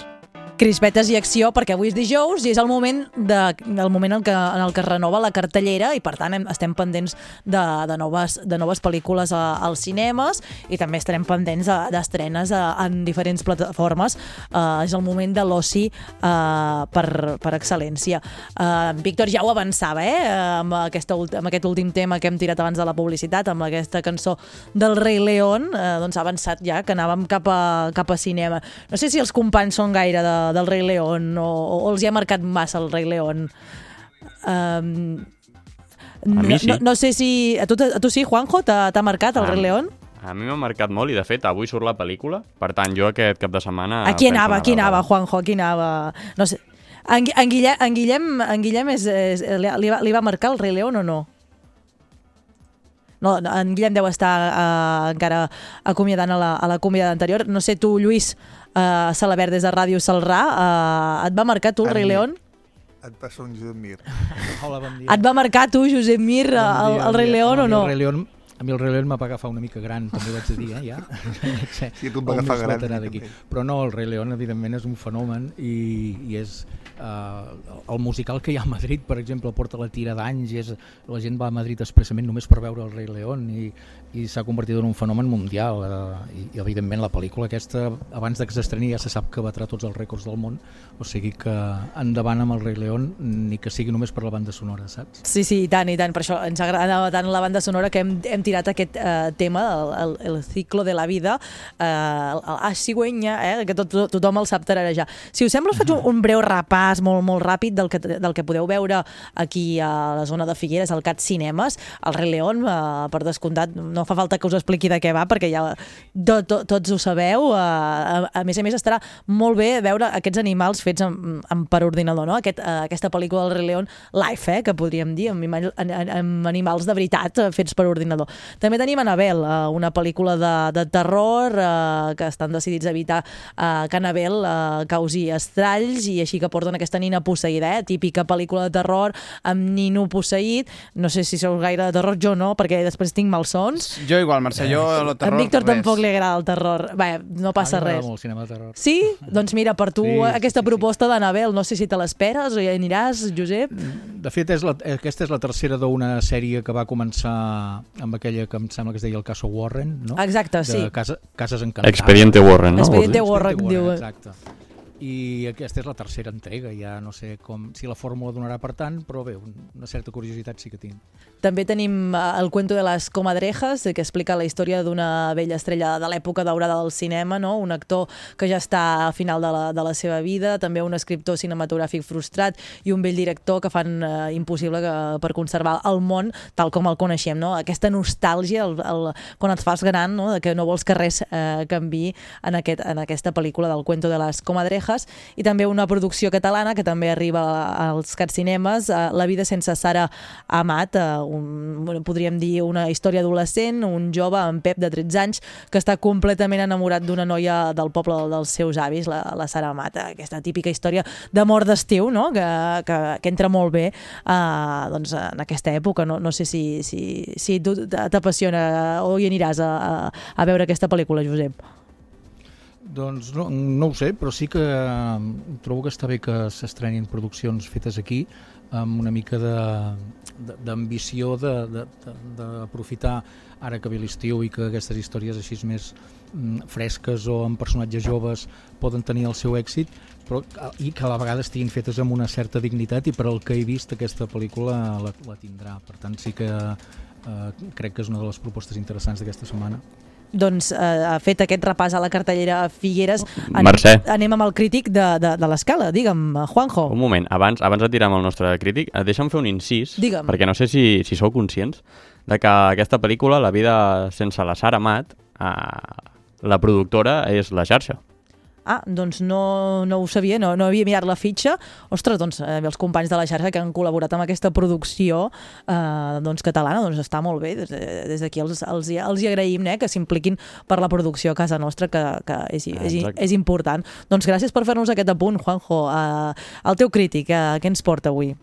Crispetes i acció, perquè avui és dijous i és el moment, de, el moment en, què, en el que es renova la cartellera i per tant hem, estem pendents de, de, noves, de noves pel·lícules a, als cinemes i també estarem pendents de- d'estrenes de, en diferents plataformes. Uh, és el moment de l'oci uh, per, per excel·lència. Uh, Víctor ja ho avançava, eh? amb, aquesta, amb aquest últim tema que hem tirat abans de la publicitat, amb aquesta cançó del Rei León, uh, doncs ha avançat ja que anàvem cap a, cap a cinema. No sé si els companys són gaire de, del Rei León o, o els hi ha marcat massa el Rei León. Um, A mi sí. no, no sé si... A tu, a tu sí, Juanjo? T'ha marcat el Ah, Rei León? A mi m'ha marcat molt i, de fet, avui surt la pel·lícula. Per tant, jo aquest cap de setmana... A qui anava, a qui a anava, Juanjo, a qui anava? No sé. En, en, Guillem, en Guillem, en Guillem és, és, li, li, va, li va marcar el Rei León o no? No, no, en Guillem deu estar uh, encara acomiadant a la, a la convidada anterior. No sé, tu, Lluís, uh, Salabert des de Ràdio Salrà, uh, et va marcar tu el A Rei. León? Et passa un Josep Mir. Hola, bon dia. Et va marcar tu, Josep Mir, Bon el, dia, el Rei bon dia. León o A no? El Rei León, a mi el Rei León m'ha agafar una mica gran, també de dir, eh, ja. sí, tu em va agafar gran, a també. Però no, el Rei León, evidentment, és un fenomen i, i és uh, el musical que hi ha a Madrid, per exemple, porta la tira d'anys, i és, la gent va a Madrid expressament només per veure el Rei León i, i s'ha convertit en un fenomen mundial uh, i, i, evidentment, la pel·lícula aquesta, abans que s'estreni, ja se sap que batrà tots els rècords del món, o sigui que endavant amb el Rei León, ni que sigui només per la banda sonora, saps? Sí, sí, i tant, i tant. Per això ens agradava tant la banda sonora que hem, hem tirat aquest eh, tema, el, el, el ciclo de la vida, eh, el, el cigüenya, eh, que tot, tothom el sap tararejar. Si us sembla, us faig un, un breu repàs molt, molt ràpid del que, del que podeu veure aquí a la zona de Figueres, al CAT Cinemes, el Rei León, eh, per descomptat, no fa falta que us expliqui de què va, perquè ja to, to, tots ho sabeu. Eh, a, a més a més, estarà molt bé veure aquests animals fets amb, amb, per ordinador, no? Aquest, eh, aquesta pel·lícula del Rei León live, eh, que podríem dir, amb, amb animals de veritat eh, fets per ordinador. També tenim Anabel, una pel·lícula de, de terror eh, que estan decidits a evitar eh, que Anabel eh, causi estralls i així que porten aquesta nina posseïda, eh? típica pel·lícula de terror amb nino posseït. No sé si sou gaire de terror, jo no, perquè després tinc malsons. Jo igual, Mercè, jo el terror, a Víctor res. tampoc li agrada el terror. Bé, no passa A mi m'agrada res. molt el cinema de terror. Sí? Doncs mira, per tu Sí, sí, aquesta proposta d'Anabel, no sé si te l'esperes o ja aniràs, Josep? De fet, és la, aquesta és la tercera d'una sèrie que va començar amb aquella que em sembla que es deia el caso Warren, no? Exacte, sí. De casa, cases encantades. Expediente Warren, no? Expediente Vol dir? Warren, diu. Exacte. I aquesta és la tercera entrega, ja no sé com, si la fórmula donarà per tant, però bé, un- una certa curiositat sí que tinc. També tenim eh, el cuento de les comadrejas, eh, que explica la història d'una vella estrella de l'època daurada del cinema, no? un actor que ja està al final de la, de la seva vida, també un escriptor cinematogràfic frustrat i un vell director que fan eh, impossible que, per conservar el món tal com el coneixem. No? Aquesta nostàlgia, el, el, quan et fas gran, no? que no vols que res eh, canvi en, aquest, en aquesta pel·lícula del cuento de les comadrejas, i també una producció catalana que també arriba als Cats Cinemes, eh, La vida sense Sara Amat, eh, un, podríem dir una història adolescent, un jove, en Pep, de 13 anys, que està completament enamorat d'una noia del poble dels seus avis, la, la Sara Amat, aquesta típica història d'amor d'estiu, no? que, que, que entra molt bé eh, doncs, en aquesta època. No, no sé si, si, si tu t'apassiona o hi aniràs a, a, a veure aquesta pel·lícula, Josep. Doncs no, no ho sé, però sí que trobo que està bé que s'estrenin produccions fetes aquí amb una mica d'ambició d'aprofitar ara que ve l'estiu i que aquestes històries així més mm, fresques o amb personatges joves poden tenir el seu èxit però, i que a la vegada estiguin fetes amb una certa dignitat i per al que he vist aquesta pel·lícula la, la tindrà. Per tant, sí que eh, crec que és una de les propostes interessants d'aquesta setmana. Doncs, eh, fet aquest repàs a la cartellera Figueres. Anem, Mercè. anem amb el crític de, de, de l'escala, digue'm, Juanjo. Un moment, abans, abans de tirar amb el nostre crític, eh, deixa'm fer un incís, Digue'm. perquè no sé si, si sou conscients de que aquesta pel·lícula, La vida sense la Sara Mat, eh, la productora és la xarxa. Ah, doncs no, no ho sabia, no, no havia mirat la fitxa. Ostres, doncs eh, els companys de la xarxa que han col·laborat amb aquesta producció eh, doncs, catalana, doncs està molt bé. Des, de- des d'aquí els, els, els hi agraïm eh, que s'impliquin per la producció a casa nostra, que, que és, és, Exacte. és important. Doncs gràcies per fer-nos aquest apunt, Juanjo. Eh, el teu crític, eh, què ens porta avui?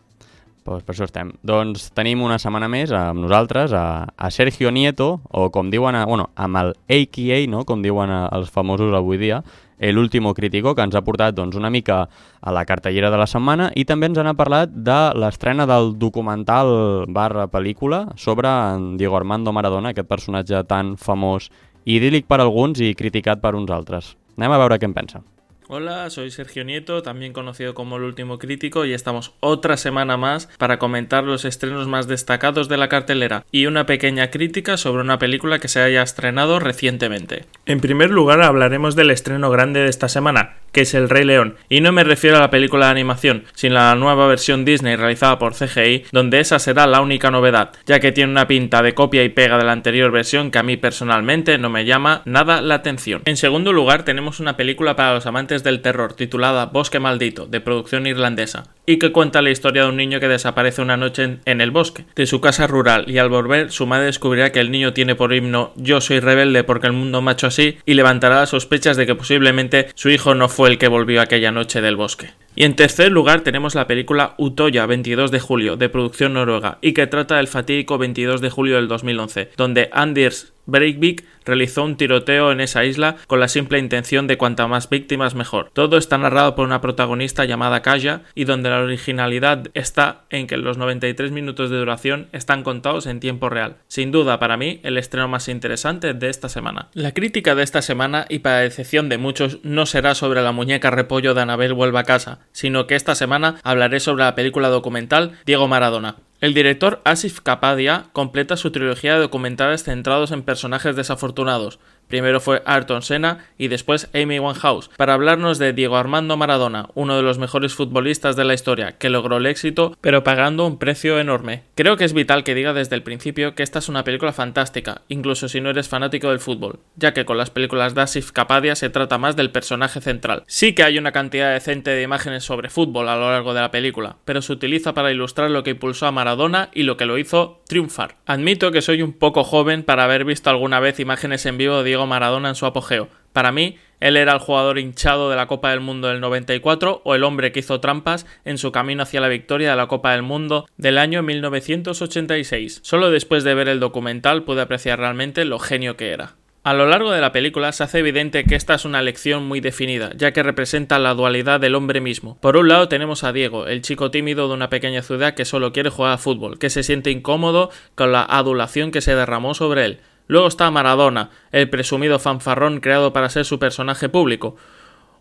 Pues per això estem. Doncs tenim una setmana més amb nosaltres a, a Sergio Nieto, o com diuen, a, bueno, amb el AKA, no? com diuen a, els famosos avui dia, el último crítico, que ens ha portat doncs, una mica a la cartellera de la setmana i també ens han parlat de l'estrena del documental barra pel·lícula sobre en Diego Armando Maradona, aquest personatge tan famós idíl·lic per alguns i criticat per uns altres. Anem a veure què en pensa. Hola, soy Sergio Nieto, también conocido como el último crítico, y estamos otra semana más para comentar los estrenos más destacados de la cartelera y una pequeña crítica sobre una película que se haya estrenado recientemente. En primer lugar, hablaremos del estreno grande de esta semana, que es El Rey León, y no me refiero a la película de animación, sino a la nueva versión Disney realizada por CGI, donde esa será la única novedad, ya que tiene una pinta de copia y pega de la anterior versión que a mí personalmente no me llama nada la atención. En segundo lugar, tenemos una película para los amantes del terror titulada Bosque Maldito, de producción irlandesa, y que cuenta la historia de un niño que desaparece una noche en, el bosque, de su casa rural, y al volver su madre descubrirá que el niño tiene por himno Yo soy rebelde porque el mundo hecho así, y levantará las sospechas de que posiblemente su hijo no fue el que volvió aquella noche del bosque. Y en tercer lugar tenemos la película Utoya 22 de julio, de producción noruega, y que trata del fatídico 22 de julio del 2011, donde Anders Breivik realizó un tiroteo en esa isla con la simple intención de cuanta más víctimas mejor. Todo está narrado por una protagonista llamada Kaya y donde la originalidad está en que los 93 minutos de duración están contados en tiempo real. Sin duda para mí el estreno más interesante de esta semana. La crítica de esta semana y para decepción de muchos no será sobre la muñeca repollo de Anabel vuelva a casa, sino que esta semana hablaré sobre la película documental Diego Maradona. El director Asif Kapadia completa su trilogía de documentales centrados en personajes desafortunados. Primero fue Ayrton Senna y después Amy Winehouse, para hablarnos de Diego Armando Maradona, uno de los mejores futbolistas de la historia, que logró el éxito, pero pagando un precio enorme. Creo que es vital que diga desde el principio que esta es una película fantástica, incluso si no eres fanático del fútbol, ya que con las películas de Asif Kapadia se trata más del personaje central. Sí que hay una cantidad decente de imágenes sobre fútbol a lo largo de la película, pero se utiliza para ilustrar lo que impulsó a Maradona y lo que lo hizo triunfar. Admito que soy un poco joven para haber visto alguna vez imágenes en vivo de Diego Maradona en su apogeo. Para mí, él era el jugador hinchado de la Copa del Mundo del 94 o el hombre que hizo trampas en su camino hacia la victoria de la Copa del Mundo del año 1986. Solo después de ver el documental pude apreciar realmente lo genio que era. A lo largo de la película se hace evidente que esta es una lección muy definida, ya que representa la dualidad del hombre mismo. Por un lado tenemos a Diego, el chico tímido de una pequeña ciudad que solo quiere jugar a fútbol, que se siente incómodo con la adulación que se derramó sobre él. Luego está Maradona, el presumido fanfarrón creado para ser su personaje público.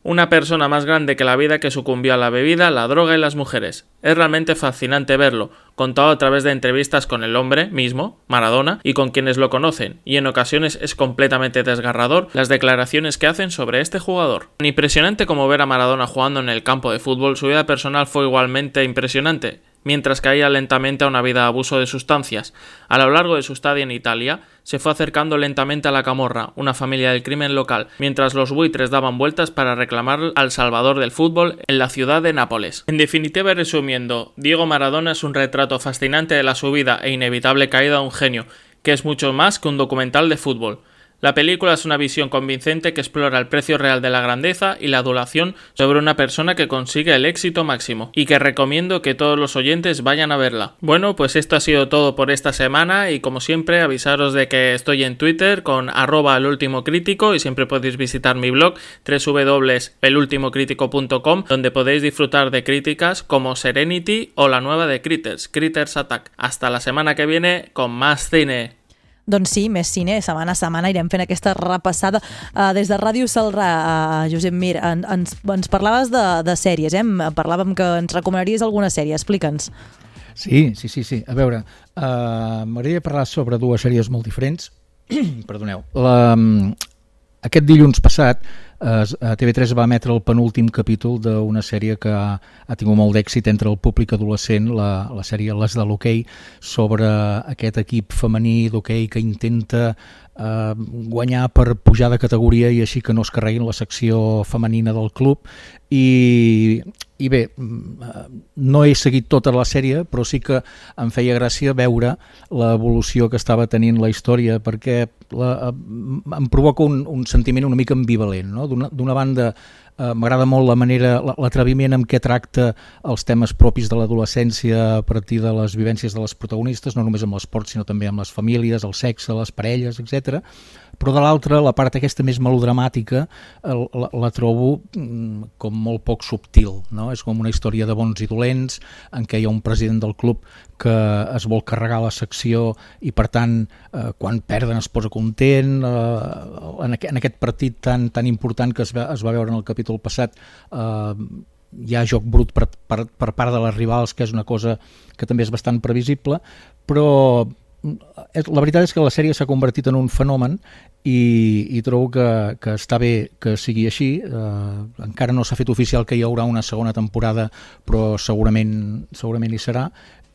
Una persona más grande que la vida que sucumbió a la bebida, la droga y las mujeres. Es realmente fascinante verlo, contado a través de entrevistas con el hombre mismo, Maradona, y con quienes lo conocen, y en ocasiones es completamente desgarrador las declaraciones que hacen sobre este jugador. Tan impresionante como ver a Maradona jugando en el campo de fútbol, su vida personal fue igualmente impresionante mientras caía lentamente a una vida de abuso de sustancias. A lo largo de su estadia en Italia, se fue acercando lentamente a la Camorra, una familia del crimen local, mientras los buitres daban vueltas para reclamar al salvador del fútbol en la ciudad de Nápoles. En definitiva resumiendo, Diego Maradona es un retrato fascinante de la subida e inevitable caída de un genio, que es mucho más que un documental de fútbol. La película es una visión convincente que explora el precio real de la grandeza y la adulación sobre una persona que consigue el éxito máximo, y que recomiendo que todos los oyentes vayan a verla. Bueno, pues esto ha sido todo por esta semana y como siempre avisaros de que estoy en Twitter con arroba el último crítico y siempre podéis visitar mi blog www.elultimocritico.com donde podéis disfrutar de críticas como Serenity o la nueva de Critters, Critters Attack. Hasta la semana que viene con más cine. Doncs sí, més cine, setmana a setmana irem fent aquesta repassada. Uh, des de Ràdio Salrà, uh, Josep Mir, en, ens, ens parlaves de, de sèries, eh? Em Parlàvem que ens recomanaries alguna sèrie, explica'ns. Sí, sí, sí, sí. A veure, uh, m'agradaria parlar sobre dues sèries molt diferents. Perdoneu. La, mm, aquest dilluns passat a TV3 va emetre el penúltim capítol d'una sèrie que ha, ha tingut molt d'èxit entre el públic adolescent, la, la sèrie Les de l'hoquei, sobre aquest equip femení d'hoquei que intenta eh, guanyar per pujar de categoria i així que no es carreguin la secció femenina del club. I, i bé, mm, eh, no he seguit tota la sèrie però sí que em feia gràcia veure l'evolució que estava tenint la història perquè la, eh, em provoca un, un sentiment una mica ambivalent no? D'una- banda eh, m'agrada molt la manera, la- l'atreviment amb què tracta els temes propis de l'adolescència a partir de les vivències de les protagonistes, no només amb l'esport sinó també amb les famílies, el sexe, les parelles, etc. Però de l'altra, la part aquesta més melodramàtica el- la, la trobo mm, com molt poc subtil, no? És com una història de bons i dolents en què hi ha un president del club que es vol carregar la secció i per tant eh, quan perden es posa content eh, en, aqu en aquest partit tan, tan important que es va, es va veure en el capítol passat eh, hi ha joc brut per, per, per part de les rivals que és una cosa que també és bastant previsible però mm, és- la veritat és que la sèrie s'ha convertit en un fenomen i, i trobo que, que està bé que sigui així. Eh, encara no s'ha fet oficial que hi haurà una segona temporada però segurament, segurament hi serà.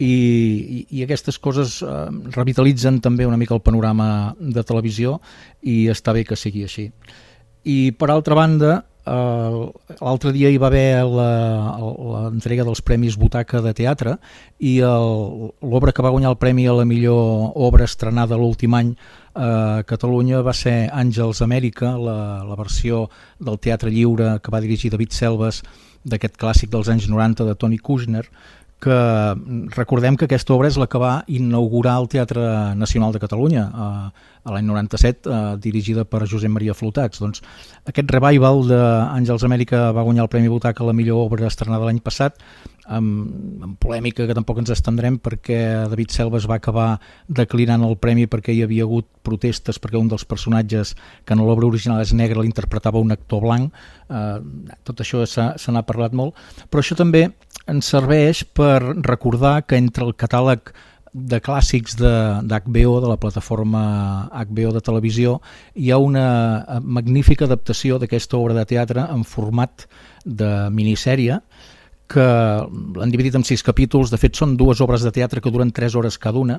I, i, i aquestes coses eh, revitalitzen també una mica el panorama de televisió i està bé que sigui així. I per altra banda eh, l'altre dia hi va haver l'entrega dels Premis Butaca de Teatre i l'obra que va guanyar el Premi a la millor obra estrenada l'últim any a Catalunya va ser Àngels Amèrica, la, la versió del Teatre Lliure que va dirigir David Selves d'aquest clàssic dels anys 90 de Tony Kushner que mm, recordem que aquesta obra és la que va inaugurar el Teatre Nacional de Catalunya. A, a l'any 97, eh, dirigida per Josep Maria Flotats. Doncs aquest revival d'Àngels Amèrica va guanyar el Premi Butaca a la millor obra estrenada l'any passat, amb, amb polèmica que tampoc ens estendrem perquè David Selves va acabar declinant el premi perquè hi havia hagut protestes perquè un dels personatges que en l'obra original és negre l'interpretava un actor blanc eh, tot això se n'ha parlat molt però això també ens serveix per recordar que entre el catàleg de clàssics d'HBO, de, de la plataforma HBO de televisió, hi ha una eh, magnífica adaptació d'aquesta obra de teatre en format de minissèrie que l'han dividit en sis capítols, de fet són dues obres de teatre que duren tres hores cada una,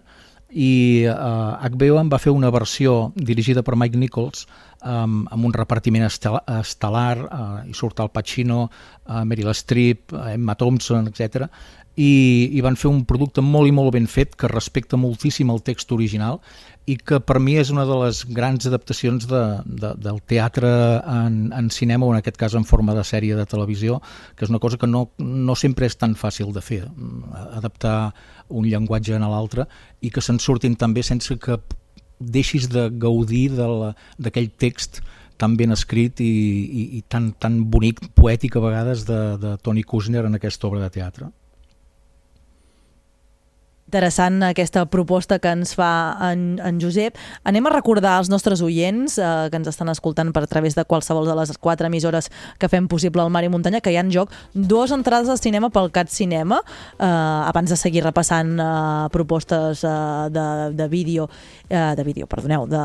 i eh, HBO en va fer una versió dirigida per Mike Nichols amb, amb un repartiment estel estel·lar, eh, hi surt Al Pacino, eh, Meryl Streep, eh, Emma Thompson, etc. I, i van fer un producte molt i molt ben fet que respecta moltíssim el text original i que per mi és una de les grans adaptacions de, de, del teatre en, en cinema o en aquest cas en forma de sèrie de televisió que és una cosa que no, no sempre és tan fàcil de fer mm, adaptar un llenguatge a l'altre i que se'n surtin també sense que deixis de gaudir de d'aquell text tan ben escrit i, i, i tan, tan bonic, poètic a vegades de, de Tony Kushner en aquesta obra de teatre. Interessant aquesta proposta que ens fa en, en Josep. Anem a recordar als nostres oients eh, que ens estan escoltant per a través de qualsevol de les quatre emissores que fem possible al Mar i Muntanya, que hi ha en joc dues entrades al cinema pel CAT Cinema, eh, abans de seguir repassant eh, propostes eh, de, de vídeo, eh, de vídeo, perdoneu, de,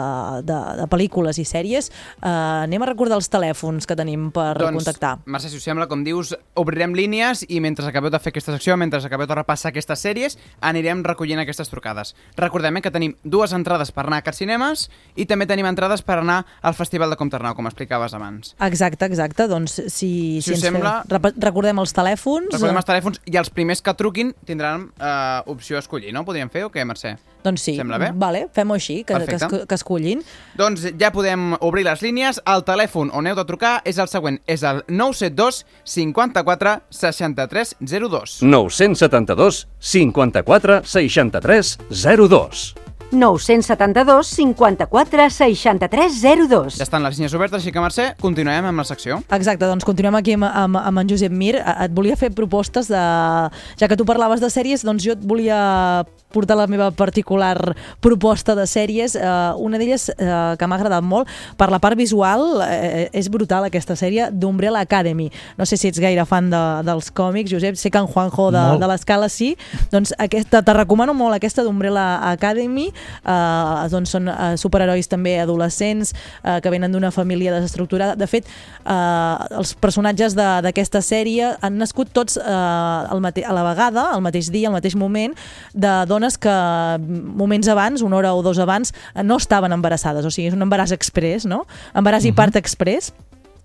de, de pel·lícules i sèries. Eh, anem a recordar els telèfons que tenim per doncs, contactar. Mercè, si us sembla, com dius, obrirem línies i mentre acabeu de fer aquesta secció, mentre acabeu de repassar aquestes sèries, anirem recollint aquestes trucades. Recordem eh, que tenim dues entrades per anar a Cat Cinemes i també tenim entrades per anar al Festival de Comternau, com explicaves abans. Exacte, exacte. Doncs si, Si us ens sembla- fem, recordem els telèfons. Recordem els telèfons i els primers que truquin tindran eh, opció a escollir, no? Podríem fer o què, Mercè? Doncs sí, Sembla bé? vale, fem-ho així, que, que, esco- que escollin. Doncs ja podem obrir les línies. El telèfon on heu de trucar és el següent. És el 972 54 63 02. 972 54 63 02. 972 54 63 02. Ja estan les línies obertes, així que Mercè, continuem amb la secció. Exacte, doncs continuem aquí amb, amb, amb en Josep Mir. Et volia fer propostes de... Ja que tu parlaves de sèries, doncs jo et volia portar la meva particular proposta de sèries. Uh, una d'elles uh, que m'ha agradat molt, per la part visual, uh, és brutal aquesta sèrie d'Umbrella Academy. No sé si ets gaire fan de, dels còmics, Josep, sé que en Juanjo de, Molt. de l'escala sí. Doncs aquesta, te recomano molt aquesta d'Umbrella Academy. Uh, doncs són uh, superherois també adolescents uh, que venen d'una família desestructurada. De fet, uh, els personatges d'aquesta sèrie han nascut tots uh, al a la vegada, al mateix dia, al mateix moment, de dones que moments abans, una hora o dos abans, eh, no estaven embarassades. O sigui, és un embaràs express, no? Embaràs i part express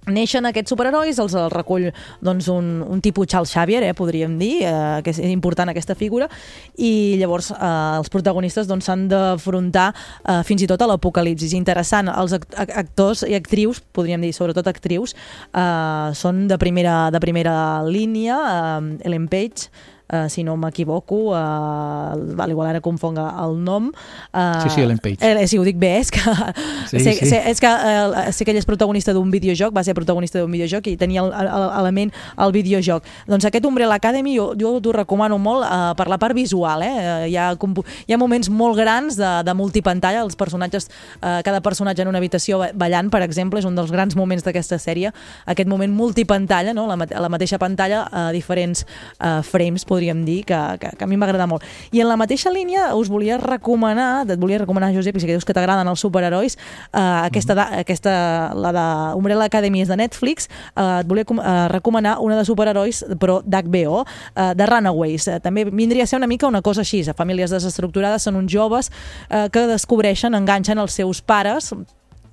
neixen aquests superherois, els, els recull doncs, un, un tipus Charles Xavier, eh, podríem dir, eh, que és important aquesta figura, i llavors eh, els protagonistes doncs, s'han d'afrontar eh, fins i tot a l'apocalipsis. Interessant, els act ac- actors i actrius, podríem dir sobretot actrius, eh, són de primera, de primera línia, eh, Ellen Page, Uh, si no m'equivoco, uh, val, igual ara confonga el nom. Uh, Sí, sí, Ellen Page. Eh, sí, ho dic bé, és que, Sí, sé, sí. sé, és que eh, sé que ell és protagonista d'un videojoc, va ser protagonista d'un videojoc i tenia el- el- l'element al videojoc. Doncs aquest Umbrella Academy jo, jo t'ho recomano molt eh, per la part visual. Eh? Eh, Hi, ha, hi ha moments molt grans de, de multipantalla, els personatges, eh, cada personatge en una habitació ba- ballant, per exemple, és un dels grans moments d'aquesta sèrie, aquest moment multipantalla, no? la, la mateixa pantalla, a diferents eh, frames, podríem dir, que, que, que a mi m'agrada molt. I en la mateixa línia us volia recomanar, et volia recomanar, Josep, i que dius que t'agraden els superherois, eh, aquesta, da- aquesta, la de Umbrella Academy és de Netflix, eh, et volia eh, recomanar una de superherois, però d'HBO, eh, de Runaways. Eh, també vindria a ser una mica una cosa així, a famílies desestructurades són uns joves eh, que descobreixen, enganxen els seus pares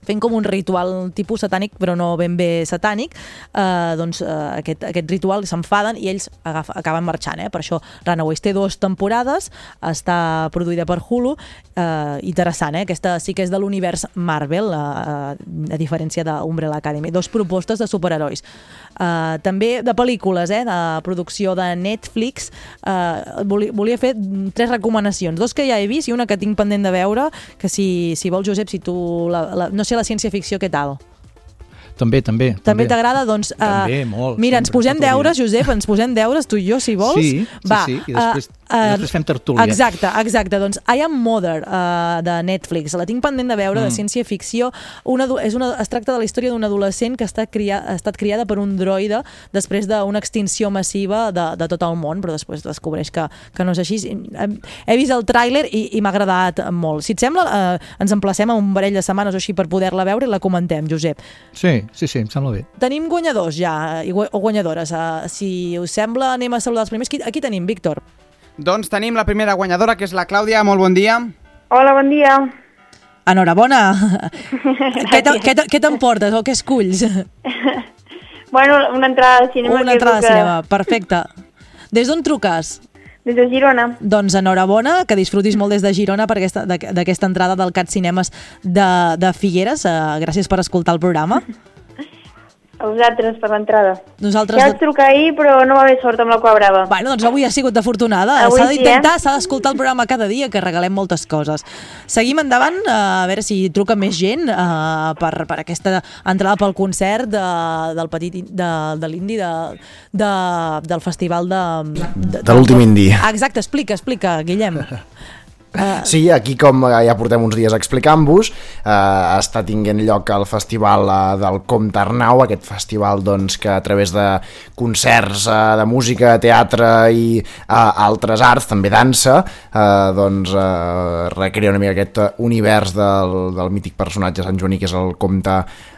fent com un ritual tipus satànic, però no ben bé satànic, eh, doncs eh, aquest, aquest ritual s'enfaden i ells agafa, acaben marxant. Eh? Per això Runaways té dues temporades, està produïda per Hulu, eh, interessant, eh? aquesta sí que és de l'univers Marvel, eh, a diferència d'Umbrella Academy. Dos propostes de superherois. Uh, també de pel·lícules, eh, de producció de Netflix. Uh, volia, volia fer tres recomanacions. Dos que ja he vist i una que tinc pendent de veure, que si, si vols, Josep, si tu... La, la, no sé la ciència-ficció, què tal? També, també. També t'agrada? Doncs, uh, També, molt, Mira, ens sempre, posem el dia. deures, Josep, ens posem deures, tu i jo, si vols. Sí, sí, Va, sí, i després- eh, i després fem tertúlia. Exacte, exacte. Doncs I Am Mother, uh, de Netflix. La tinc pendent de veure, mm. de ciència-ficció. Una, és una, es tracta de la història d'un adolescent que està cria, ha estat criada per un droide després d'una extinció massiva de, de tot el món, però després descobreix que, que no és així. He, vist el tràiler i, i m'ha agradat molt. Si et sembla, uh, ens emplacem a un parell de setmanes o així per poder-la veure i la comentem, Josep. Sí, sí, sí, em sembla bé. Tenim guanyadors ja, i o guanyadores. Uh, si us sembla, anem a saludar els primers. Aquí, aquí tenim, Víctor. Doncs tenim la primera guanyadora, que és la Clàudia. Molt bon dia. Hola, bon dia. Enhorabona. què te- què te- què t'emportes o què esculls? Bueno, una entrada al cinema. Una entrada de que- cinema, perfecte. Des d'on truques? Des de Girona. Doncs enhorabona, que disfrutis molt des de Girona per aquesta- d'aqu- d'aquesta entrada del CAT Cinemes de, de Figueres. Uh, gràcies per escoltar el programa. A vosaltres per l'entrada. Nosaltres... Ja vaig trucar ahir, però no va haver sort amb la Cua Brava. Bueno, doncs avui ha sigut afortunada. S'ha sí, d'intentar, eh? s'ha d'escoltar el programa cada dia, que regalem moltes coses. Seguim endavant, eh, a veure si truca més gent eh, per, per aquesta entrada pel concert de, del petit de, de l'indi de, de, del festival de... De, De l'últim indi. Exacte, explica, explica, Guillem. Uh, Sí, aquí com eh, ja portem uns dies explicant-vos, eh, està tinguent lloc el festival eh, del Comte Arnau, aquest festival doncs, que a través de concerts eh, de música, teatre i eh, altres arts, també dansa, eh, doncs eh, recrea una mica aquest univers del, del mític personatge Sant Joaní, que és el Comte Arnau,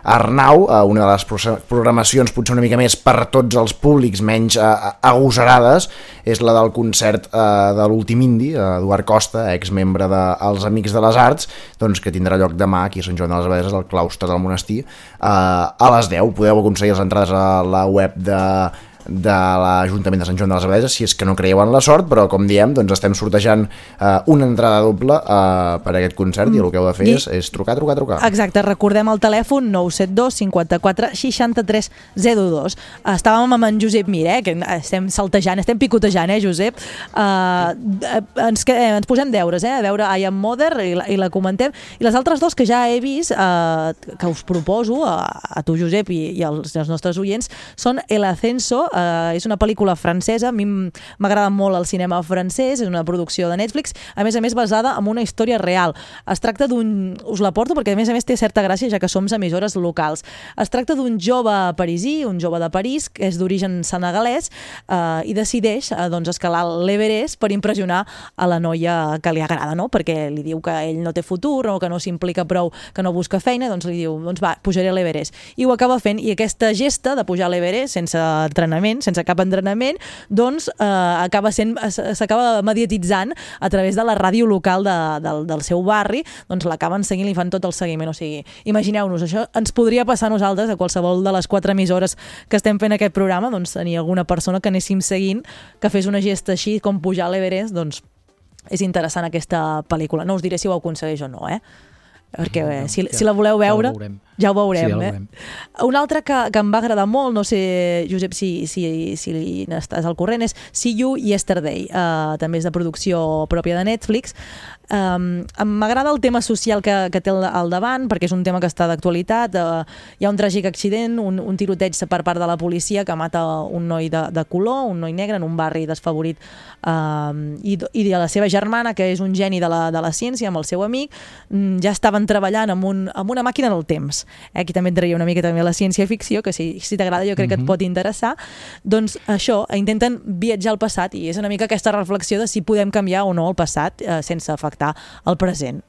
eh, una de les pro- programacions potser una mica més per tots els públics, menys eh, agosarades, és la del concert eh, de l'últim indi, eh, Eduard Costa, exmembre dels Amics de les Arts, doncs, que tindrà lloc demà aquí a Sant Joan de les Abadeses, al claustre del monestir, eh, a les 10. Podeu aconseguir les entrades a la web de de l'Ajuntament de Sant Joan de les Abadeses, si és que no creieu en la sort, però com diem, doncs estem sortejant eh, una entrada doble eh, per a aquest concert i el que heu de fer I- és, és trucar, trucar, trucar. Exacte, recordem el telèfon 972 54 63 02. Estàvem amb en Josep Mir, eh, que estem saltejant, estem picotejant, eh, Josep? Uh, ens, que, ens posem deures, eh, a veure I Am Mother i la, i la comentem. I les altres dos que ja he vist, uh, que us proposo a, a tu, Josep, i, i als, als nostres oients, són El Ascenso eh, és una pel·lícula francesa, a mi m'agrada molt el cinema francès, és una producció de Netflix, a més a més basada en una història real. Es tracta d'un... Us la porto perquè a més a més té certa gràcia ja que som emissores locals. Es tracta d'un jove parisí, un jove de París, que és d'origen senegalès eh, i decideix eh, doncs, escalar l'Everest per impressionar a la noia que li agrada, no? perquè li diu que ell no té futur o que no s'implica prou, que no busca feina, doncs li diu, doncs va, pujaré a l'Everest. I ho acaba fent, i aquesta gesta de pujar a l'Everest sense entrenament, sense cap entrenament, doncs eh, acaba sent, s'acaba mediatitzant a través de la ràdio local de, del, del seu barri, doncs l'acaben seguint, li fan tot el seguiment, o sigui, imagineu-nos, això ens podria passar a nosaltres, a qualsevol de les quatre emissores que estem fent aquest programa, doncs tenir alguna persona que anéssim seguint, que fes una gesta així com pujar a l'Everest, doncs és interessant aquesta pel·lícula. No us diré si ho aconsegueix o no, eh? Perquè eh, si, ja- si la voleu ja la veure, veurem. ja ho veurem. Sí, ja la eh? veurem. Un altre que, que em va agradar molt, no sé, Josep, si, si, si n'estàs al corrent, és See You Yesterday, uh, també és de producció pròpia de Netflix. Um, M'agrada el tema social que, que té al, al davant, perquè és un tema que està d'actualitat. Uh, hi ha un tràgic accident, un, un tiroteig per part de la policia que mata un noi de, de color, un noi negre, en un barri desfavorit, um, i, i de la seva germana, que és un geni de la, de la ciència, amb el seu amic, mm, ja estaven treballant amb, un, amb una màquina del temps. Eh? Aquí també entraria una mica també la ciència-ficció, que si, si t'agrada jo crec que et Mhm. pot interessar. Doncs això, intenten viatjar al passat i és una mica aquesta reflexió de si podem canviar o no el passat eh, sense afectar el present.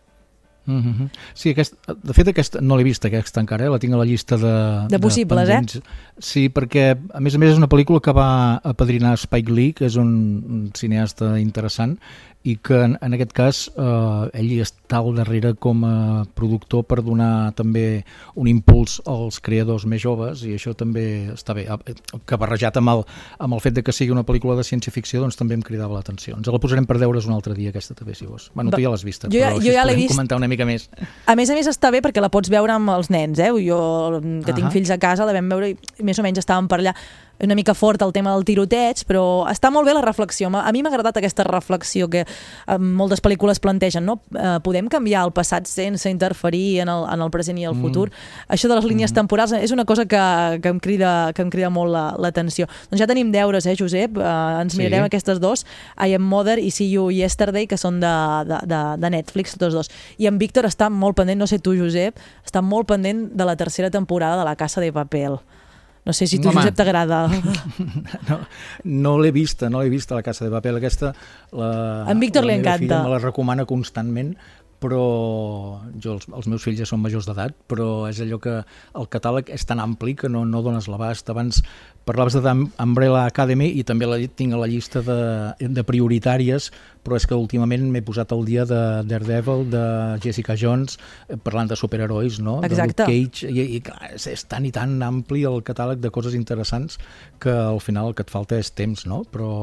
Mm -hmm. Sí, aquest, de fet aquesta, no l'he vist aquesta encara, eh? la tinc a la llista de... De possibles, eh? pendents. Sí, perquè a més a més és una pel·lícula que va apadrinar Spike Lee, que és un, un cineasta interessant, i que en, en aquest cas eh, ell hi està al darrere com a productor per donar també un impuls als creadors més joves i això també està bé, Eh, que barrejat amb el, amb el fet de que sigui una pel·lícula de ciència-ficció doncs també em cridava l'atenció. Ens la posarem per deure's un altre dia aquesta també si vols. Bueno, tu ja l'has vista, jo ja- però jo així ja l'he podem vist. comentar una mica més. A més a més està bé perquè la pots veure amb els nens, eh? Jo, que tinc Ahà. fills a casa, la vam veure i més o menys estàvem per allà una mica fort el tema del tiroteig, però està molt bé la reflexió. A mi m'ha agradat aquesta reflexió que eh, moltes pel·lícules plantegen, no? Eh, podem canviar el passat sense interferir en el, en el present i el Mm. futur. Això de les línies temporals és una cosa que, que, em, crida, que em crida molt la- l'atenció. doncs ja tenim deures, eh, Josep? Eh, ens Sí. mirarem aquestes dos, I Am Mother i See You Yesterday, que són de, de, de, de Netflix, tots dos. I en Víctor està molt pendent, no sé tu, Josep, està molt pendent de la tercera temporada de La Casa de Papel. No sé si tu, Home. Josep, t'agrada. No, no l'he vista, no l'he vista, la Casa de Paper. Aquesta, la, En Víctor la li encanta. Filla me la recomana constantment, però jo, els, els meus fills ja són majors d'edat, però és allò que el catàleg és tan ampli que no, no dones l'abast. Abans parlaves de Umbrella Academy i també la tinc a la llista de, de prioritàries, però és que últimament m'he posat al dia de Daredevil, de Jessica Jones, eh, parlant de superherois, no? Exacte. De Luke Cage, i, i clar, és, és tan i tan ampli el catàleg de coses interessants que al final el que et falta és temps, no? Però,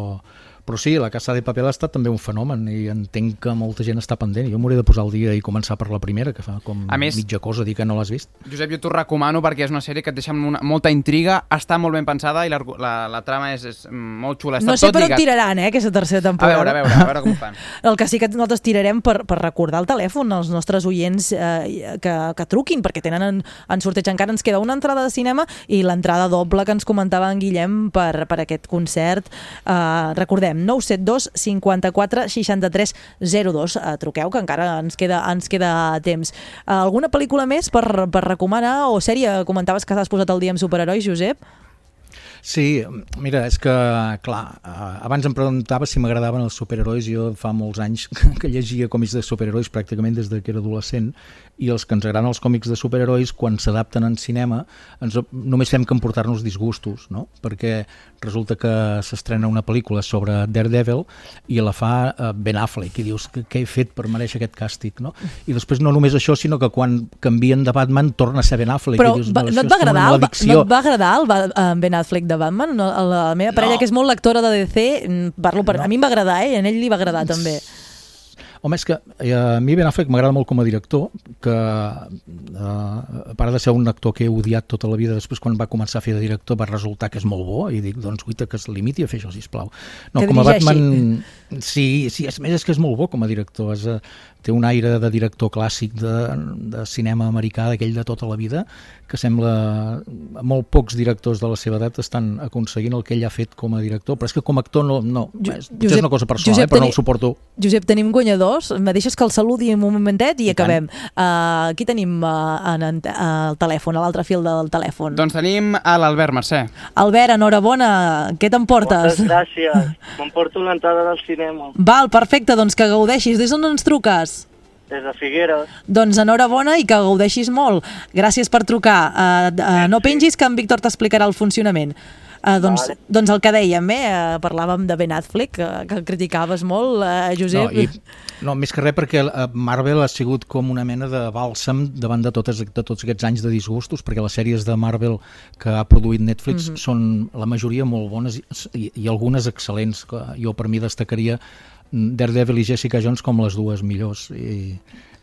però sí, la Casa de Papel ha estat també un fenomen i entenc que molta gent està pendent. Jo m'hauré de posar al dia i començar per la primera, que fa com A més- mitja cosa dir que no l'has vist. Josep, jo t'ho recomano perquè és una sèrie que et deixa una, molta intriga, està molt ben pensada i la, la, la trama és, és molt xula. Està No sé tot per on tiraran, eh, aquesta tercera A temporada. veure, a veure, a veure com fan. El que sí que nosaltres tirarem per, per recordar el telèfon als nostres oients eh, que, que truquin, perquè tenen en, en sorteig encara ens queda una entrada de cinema i l'entrada doble que ens comentava en Guillem per, per aquest concert. Eh, recordem, 972 54 63 02. Eh, truqueu, que encara ens queda, ens queda temps. Eh, alguna pel·lícula més per, per recomanar o sèrie? Comentaves que t'has posat el dia amb superherois, Josep? Sí, mira, és que, clar, eh, abans em preguntava si m'agradaven els superherois, jo fa molts anys que llegia còmics de superherois pràcticament des de que era adolescent, i els que ens agraden els còmics de superherois, quan s'adapten en cinema, ens, només fem que emportar-nos disgustos, no? Perquè resulta que s'estrena una pel·lícula sobre Daredevil i la fa eh, Ben Affleck, i dius, què, he fet per mereixer aquest càstig, no? I després no només això, sinó que quan canvien de Batman torna a ser Ben Affleck. Però i dius, va, "Bueno, no això et va agradar, el, maledicció." no et va agradar el, eh, Ben Affleck de Batman? No, la meva parella, No. que és molt lectora de DC, parlo per... No. a mi em va agradar, eh? i a ell li va agradar també. Home, és que eh, a mi Ben Affleck m'agrada molt com a director, que eh, a part de ser un actor que he odiat tota la vida, després quan va començar a fer de director va resultar que és molt bo, i dic, doncs guita que es limiti a fer això, sisplau. No, Que com a. Batman, sí, sí, és més és que és molt bo com a director, és, eh, té un aire de director clàssic de, de cinema americà, d'aquell de tota la vida, que sembla molt pocs directors de la seva edat estan aconseguint el que ell ha fet com a director, però és que com a actor no, no és, Josep, és una cosa personal, Josep, eh, però no teni- el suporto. Josep, tenim guanyadors. Me deixes que el saludi un momentet i, I acabem. Uh, aquí tenim uh, en, en, uh, el telèfon, a l'altre fil del telèfon. Doncs tenim a l'Albert Mercè. Albert, enhorabona. Què t'emportes? Moltes gràcies. M'emporto una entrada del cinema Val, perfecte, doncs que gaudeixis. Des d'on ens truques? Des de Figueres. Doncs enhorabona i que gaudeixis molt. Gràcies per trucar. Uh, uh, no pengis que en Víctor t'explicarà el funcionament. Uh, doncs, Vale. doncs el que dèiem, eh? Uh, parlàvem de Ben Affleck, que, que el criticaves molt, uh, Josep. No, i, no, més que res perquè Marvel ha sigut com una mena de bàlsam davant de, totes, de tots aquests anys de disgustos, perquè les sèries de Marvel que ha produït Netflix mm -hmm. són la majoria molt bones i, i, i algunes excel·lents, que jo per mi destacaria Daredevil i Jessica Jones com les dues millors. I,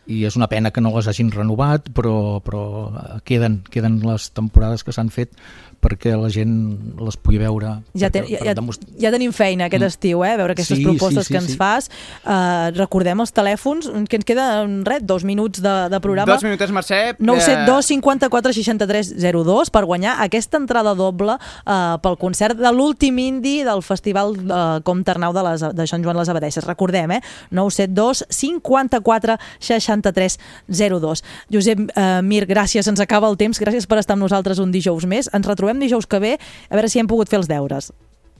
i és una pena que no les hagin renovat però, però eh, queden, queden les temporades que s'han fet perquè la gent les pugui veure Ja, ten, perquè- ja, demostrar- ja tenim feina aquest Mm. estiu, eh? a veure aquestes Sí, propostes sí, sí, que ens sí. fas. Uh, recordem els telèfons, que ens queda en res, dos minuts de, de programa. Dos minutets, Mercè. 972 54 63 02 per guanyar aquesta entrada doble uh, pel concert de l'últim indi del Festival uh, Comte Arnau de, les, de Sant Joan les Abadesses. Recordem, eh? 972 54 63 02. Josep uh, Mir, gràcies, ens acaba el temps. Gràcies per estar amb nosaltres un dijous més. Ens retrobem dijous que ve, a veure si hem pogut fer els deures.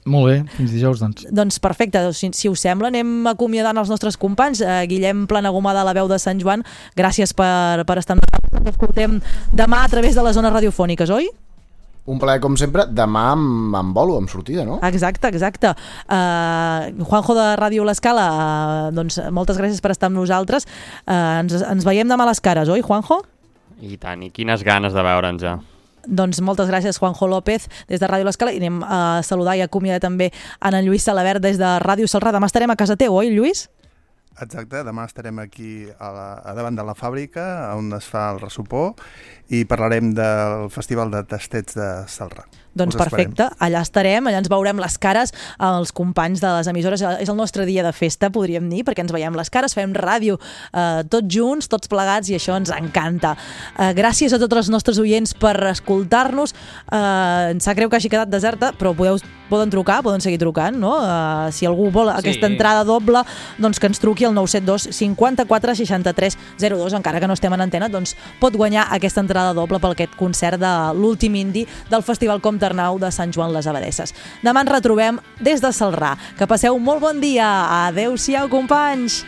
Molt bé, fins dijous, doncs. Doncs perfecte, doncs, si, si us sembla anem acomiadant els nostres companys. Eh, Guillem Planagumada, la veu de Sant Joan, gràcies per, per estar amb nosaltres. Ens escoltem demà a través de les zones radiofòniques, oi? Un plaer, com sempre, demà amb, amb bolo, amb sortida, no? Exacte, exacte. Uh, Juanjo de Ràdio L'Escala, uh, doncs moltes gràcies per estar amb nosaltres. Uh, ens, ens veiem demà a les cares, oi, Juanjo? I tant, i quines ganes de veure'ns ja. Doncs moltes gràcies, Juanjo López, des de Ràdio L'Escala, i anem a saludar i acomiadar també en en Lluís Salabert des de Ràdio Salrà. Demà estarem a casa teu, oi, Lluís? Exacte, demà estarem aquí a, la, a davant de la fàbrica on es fa el ressupó i parlarem del Festival de Tastets de Salrà. Doncs Us esperem. perfecte, allà estarem, allà ens veurem les cares als companys de les emissores, és el nostre dia de festa, podríem dir, perquè ens veiem les cares, fem ràdio eh, tots junts, tots plegats, i això ens encanta. Eh, gràcies a tots els nostres oients per escoltar-nos, eh, ens sap greu que hagi quedat deserta, però podeu, poden trucar, poden seguir trucant, no? Eh, si algú vol aquesta Sí. entrada doble, doncs que ens truqui al 972 54 63 02, encara que no estem en antena, doncs pot guanyar aquesta entrada doble per aquest concert de l'últim indi del Festival Comte Arnau de Sant Joan les Abadesses. Demà ens retrobem des de Salrà. Que passeu un molt bon dia. Adéu-siau, companys!